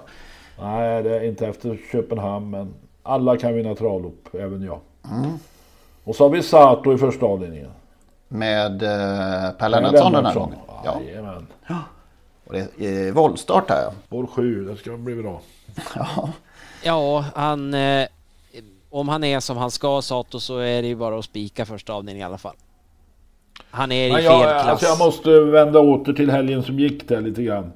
Speaker 5: Nej, det är inte efter Köpenhamn, men alla kan vinna travlopp, även jag.
Speaker 4: Mm.
Speaker 5: Och så har vi Sato i första avdelningen.
Speaker 4: Med eh, Per Lennartsson den här gången? Ja.
Speaker 5: Jajamän.
Speaker 4: Och det är eh, voltstart här ja.
Speaker 5: Spår 7, det ska bli bra.
Speaker 4: ja.
Speaker 6: Ja, han... Eh, om han är som han ska, Sato, så är det ju bara att spika första avdelningen i alla fall. Han är i
Speaker 5: Men
Speaker 6: fel
Speaker 5: jag,
Speaker 6: klass.
Speaker 5: alltså jag måste vända åter till helgen som gick där lite grann.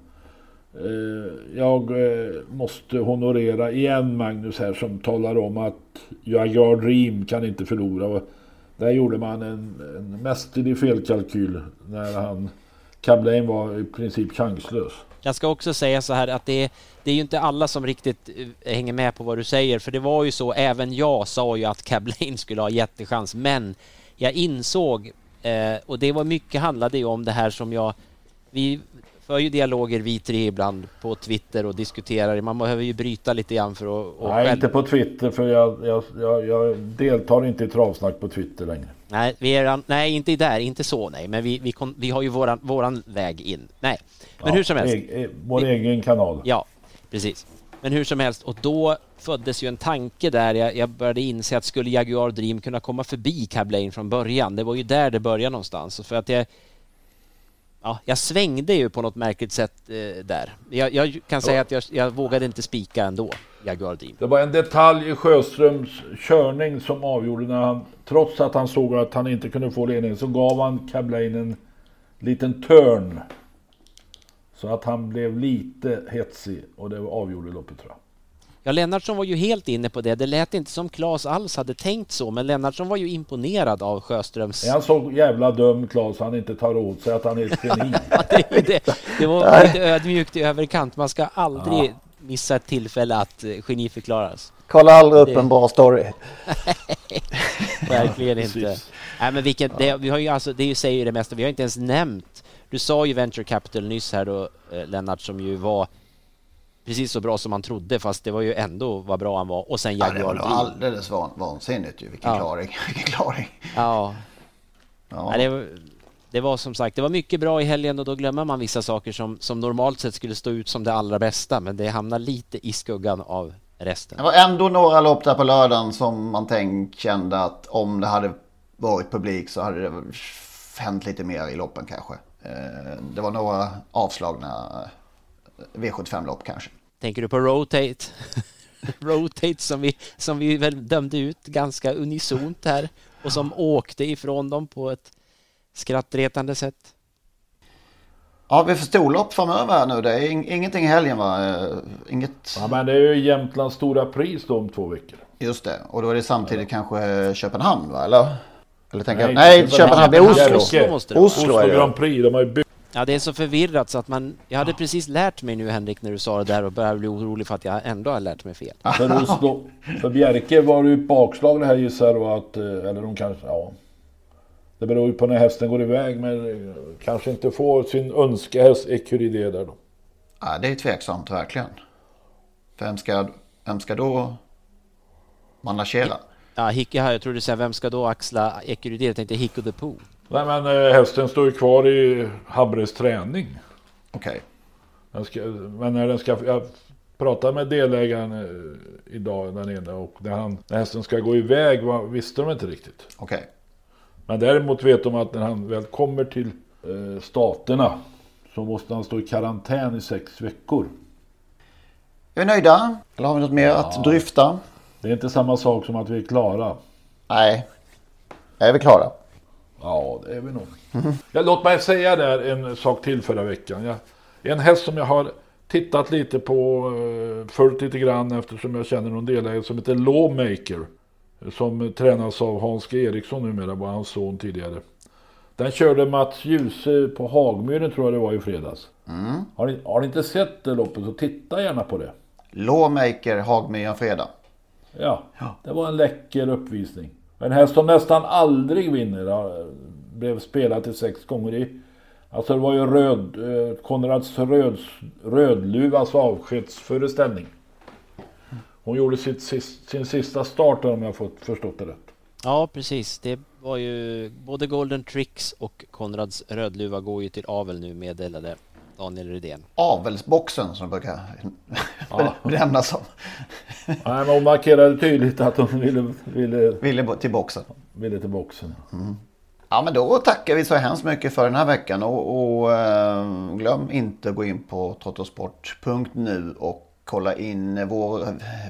Speaker 5: Eh, jag eh, måste honorera igen Magnus här som talar om att Jaguar Dream kan inte förlora. Och Där gjorde man en, en mästerlig felkalkyl när han Cablain var i princip chanslös.
Speaker 6: Jag ska också säga så här att det, det är ju inte alla som riktigt eh, hänger med på vad du säger, för det var ju så, även jag sa ju att Cablain skulle ha jättechans, men jag insåg, eh, och det var mycket handlade ju om det här som jag, vi för ju dialoger vi tre ibland på Twitter och diskuterar, man behöver ju bryta lite grann för att...
Speaker 5: Nej,
Speaker 6: själv-
Speaker 5: inte på Twitter för jag, jag, jag, jag deltar inte i travsnack på Twitter längre.
Speaker 6: Nej, vi är, nej, inte där, inte så nej, men vi, vi, kon, vi har ju våran, våran väg in. Nej, men
Speaker 5: Ja,
Speaker 6: hur som helst.
Speaker 5: e- e- vår egen kanal.
Speaker 6: Ja, precis. Men hur som helst, och då föddes ju en tanke där. Jag, jag började inse att skulle Jaguar Dream kunna komma förbi Cablain från början? Det var ju där det började någonstans. För att jag, ja, jag svängde ju på något märkligt sätt eh, där. Jag, jag kan säga att jag, jag vågade inte spika ändå, Jaguar Dream.
Speaker 5: Det var en detalj i Sjöströms körning som avgjorde när han, trots att han såg att han inte kunde få ledningen, så gav han Cablain en liten törn. Så att han blev lite hetsig och det avgjorde loppet tror jag.
Speaker 6: Ja, Lennartsson var ju helt inne på det. Det lät inte som Claes alls hade tänkt så, men Lennartsson var ju imponerad av Sjöströms...
Speaker 5: Är han så jävla dum Claes han inte tar åt sig att han är ett geni?
Speaker 6: det, det, det var lite ödmjukt i överkant. Man ska aldrig
Speaker 4: Ja.
Speaker 6: missa ett tillfälle att eh, geniförklaras.
Speaker 4: Kolla aldrig upp
Speaker 6: Det-
Speaker 4: en bra story.
Speaker 6: Verkligen inte. Nej, men vilken, det, vi har ju alltså, det säger ju det mesta. Vi har inte ens nämnt. Du sa ju Venture Capital nyss här då, eh, Lennart, som ju var precis så bra som man trodde, fast det var ju ändå vad bra han var. Och sen
Speaker 4: Ja, det
Speaker 6: Jaguar
Speaker 4: var alldeles van, vansinnigt ju. Vilken
Speaker 6: Ja.
Speaker 4: klaring. Vilken klaring.
Speaker 6: Ja.
Speaker 4: Ja.
Speaker 6: Det, var, det var som sagt, det var mycket bra i helgen och då glömmer man vissa saker som, som normalt sett skulle stå ut som det allra bästa, men det hamnar lite i skuggan av resten.
Speaker 4: Det var ändå några lopp där på lördagen som man tänk kände att om det hade varit publik så hade det hänt lite mer i loppen kanske. Eh, Det var några avslagna V75-lopp kanske.
Speaker 6: Tänker du på Rotate? Rotate som vi, som vi väl dömde ut ganska unisont här och som åkte ifrån dem på ett skrattretande sätt.
Speaker 4: Ja, vi får storlopp framöver här nu. Det är ing- ingenting i helgen va? Eh, Inget...
Speaker 5: Ja, men det är ju Jämtlands stora pris då om två veckor.
Speaker 4: Just det. Och då är det samtidigt kanske Köpenhamn va? Eller? Eller tänker jag...
Speaker 5: Nej,
Speaker 4: Nej, inte Köpenhamn. Det är Oslo.
Speaker 6: Oslo måste det
Speaker 4: Oslo,
Speaker 5: Oslo
Speaker 4: det.
Speaker 5: Grand Prix, de har ju byggt
Speaker 6: Ja, det är så förvirrat så att man... Jag hade precis lärt mig nu Henrik när du sa det där och började bli orolig för att jag ändå har lärt mig fel.
Speaker 5: För Oslo, för Bjerke var det ju ett bakslag det här gissar jag att, eh, eller de kanske, ja. Det beror ju på när hästen går iväg men eh, kanske inte får sin önskehäst Ecuride där då.
Speaker 4: Ja, det är tveksamt verkligen. Vem ska, vem ska då managera?
Speaker 6: Ja, Hick, ja, jag trodde du sa vem ska då axla Ecurydé? Jag tänkte Hicko the Pooh.
Speaker 5: Nej men eh, hästen står ju kvar i Habres träning.
Speaker 4: Okej.
Speaker 5: Ska, men när den ska, jag pratade med delägaren eh, idag där nere och när, han, när hästen ska gå iväg var, visste de inte riktigt.
Speaker 4: Okej.
Speaker 5: Men däremot vet de att när han väl kommer till eh, staterna så måste han stå i karantän i sex veckor.
Speaker 4: Är vi nöjda? Eller har vi något mer att dryfta?
Speaker 5: Det är inte samma sak som att vi är klara.
Speaker 4: Nej. Är vi klara?
Speaker 5: Ja, det är vi nog. Ja, låt mig säga där en sak till förra veckan. Jag, en häst som jag har tittat lite på, eh, följt lite grann eftersom jag känner någon delägare som heter Lawmaker. Som tränas av Hans G. Eriksson numera, var hans son tidigare. Den körde Mats Djuse på Hagmyren tror jag det var i fredags.
Speaker 4: Mm.
Speaker 5: Har, ni, har ni inte sett det loppet så titta gärna på det.
Speaker 4: Lawmaker Hagmyren fredag.
Speaker 5: Ja, det var en läcker uppvisning. En häst som nästan aldrig vinner. Blev spelad till sex gånger i. Alltså det var ju röd, eh, Konrads röd, Rödluvas avskedsföreställning. Hon gjorde sitt, sin sista start om jag fått förstått det rätt.
Speaker 6: Ja, precis. Det var ju både Golden Tricks och Konrads Rödluva går ju till avel nu meddelade Daniel Rydén.
Speaker 4: Avelsboxen som det brukar
Speaker 5: Ja.
Speaker 4: benämnas som.
Speaker 5: Nej, men hon markerade tydligt att hon ville, ville,
Speaker 4: Ville till boxen.
Speaker 5: ville till boxen.
Speaker 4: Ja men då tackar vi så hemskt mycket för den här veckan och, och eh, glöm inte att gå in på trottosport.nu och kolla in vår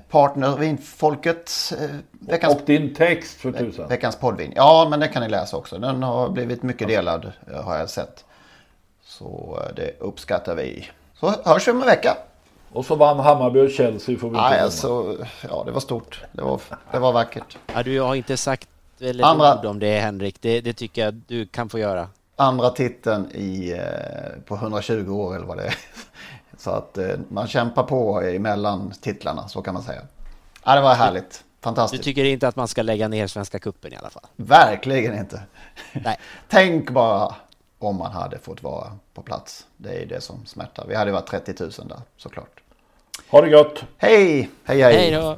Speaker 4: partner Vinfolket. eh, Veckans,
Speaker 5: Och din text för tusan.
Speaker 4: veckans poddvin. Ja men det kan ni läsa också. Den har blivit mycket delad eh, har jag sett. Så eh, det uppskattar vi. Så hörs vi om en vecka.
Speaker 5: Och så vann Hammarby och Chelsea får vi inte
Speaker 4: Nej, alltså, ja det var stort. Det var, det var vackert.
Speaker 6: Ja, du har inte sagt väl ett
Speaker 4: Andra-
Speaker 6: ord om det Henrik. Det, det tycker jag du kan få göra.
Speaker 4: andra titeln i, eh, på 120 år eller vad det är. Så att eh, man kämpar på emellan titlarna, så kan man säga. Ja, det var härligt.
Speaker 6: Du
Speaker 4: Fantastiskt.
Speaker 6: tycker inte att man ska lägga ner Svenska Cupen i alla fall?
Speaker 4: Verkligen inte.
Speaker 6: Nej.
Speaker 4: Tänk bara om man hade fått vara på plats. Det är det som smärtar. Vi hade varit 30 000 där, såklart.
Speaker 5: Ha det gott!
Speaker 4: Hej! Hej, hej!
Speaker 6: Hej då!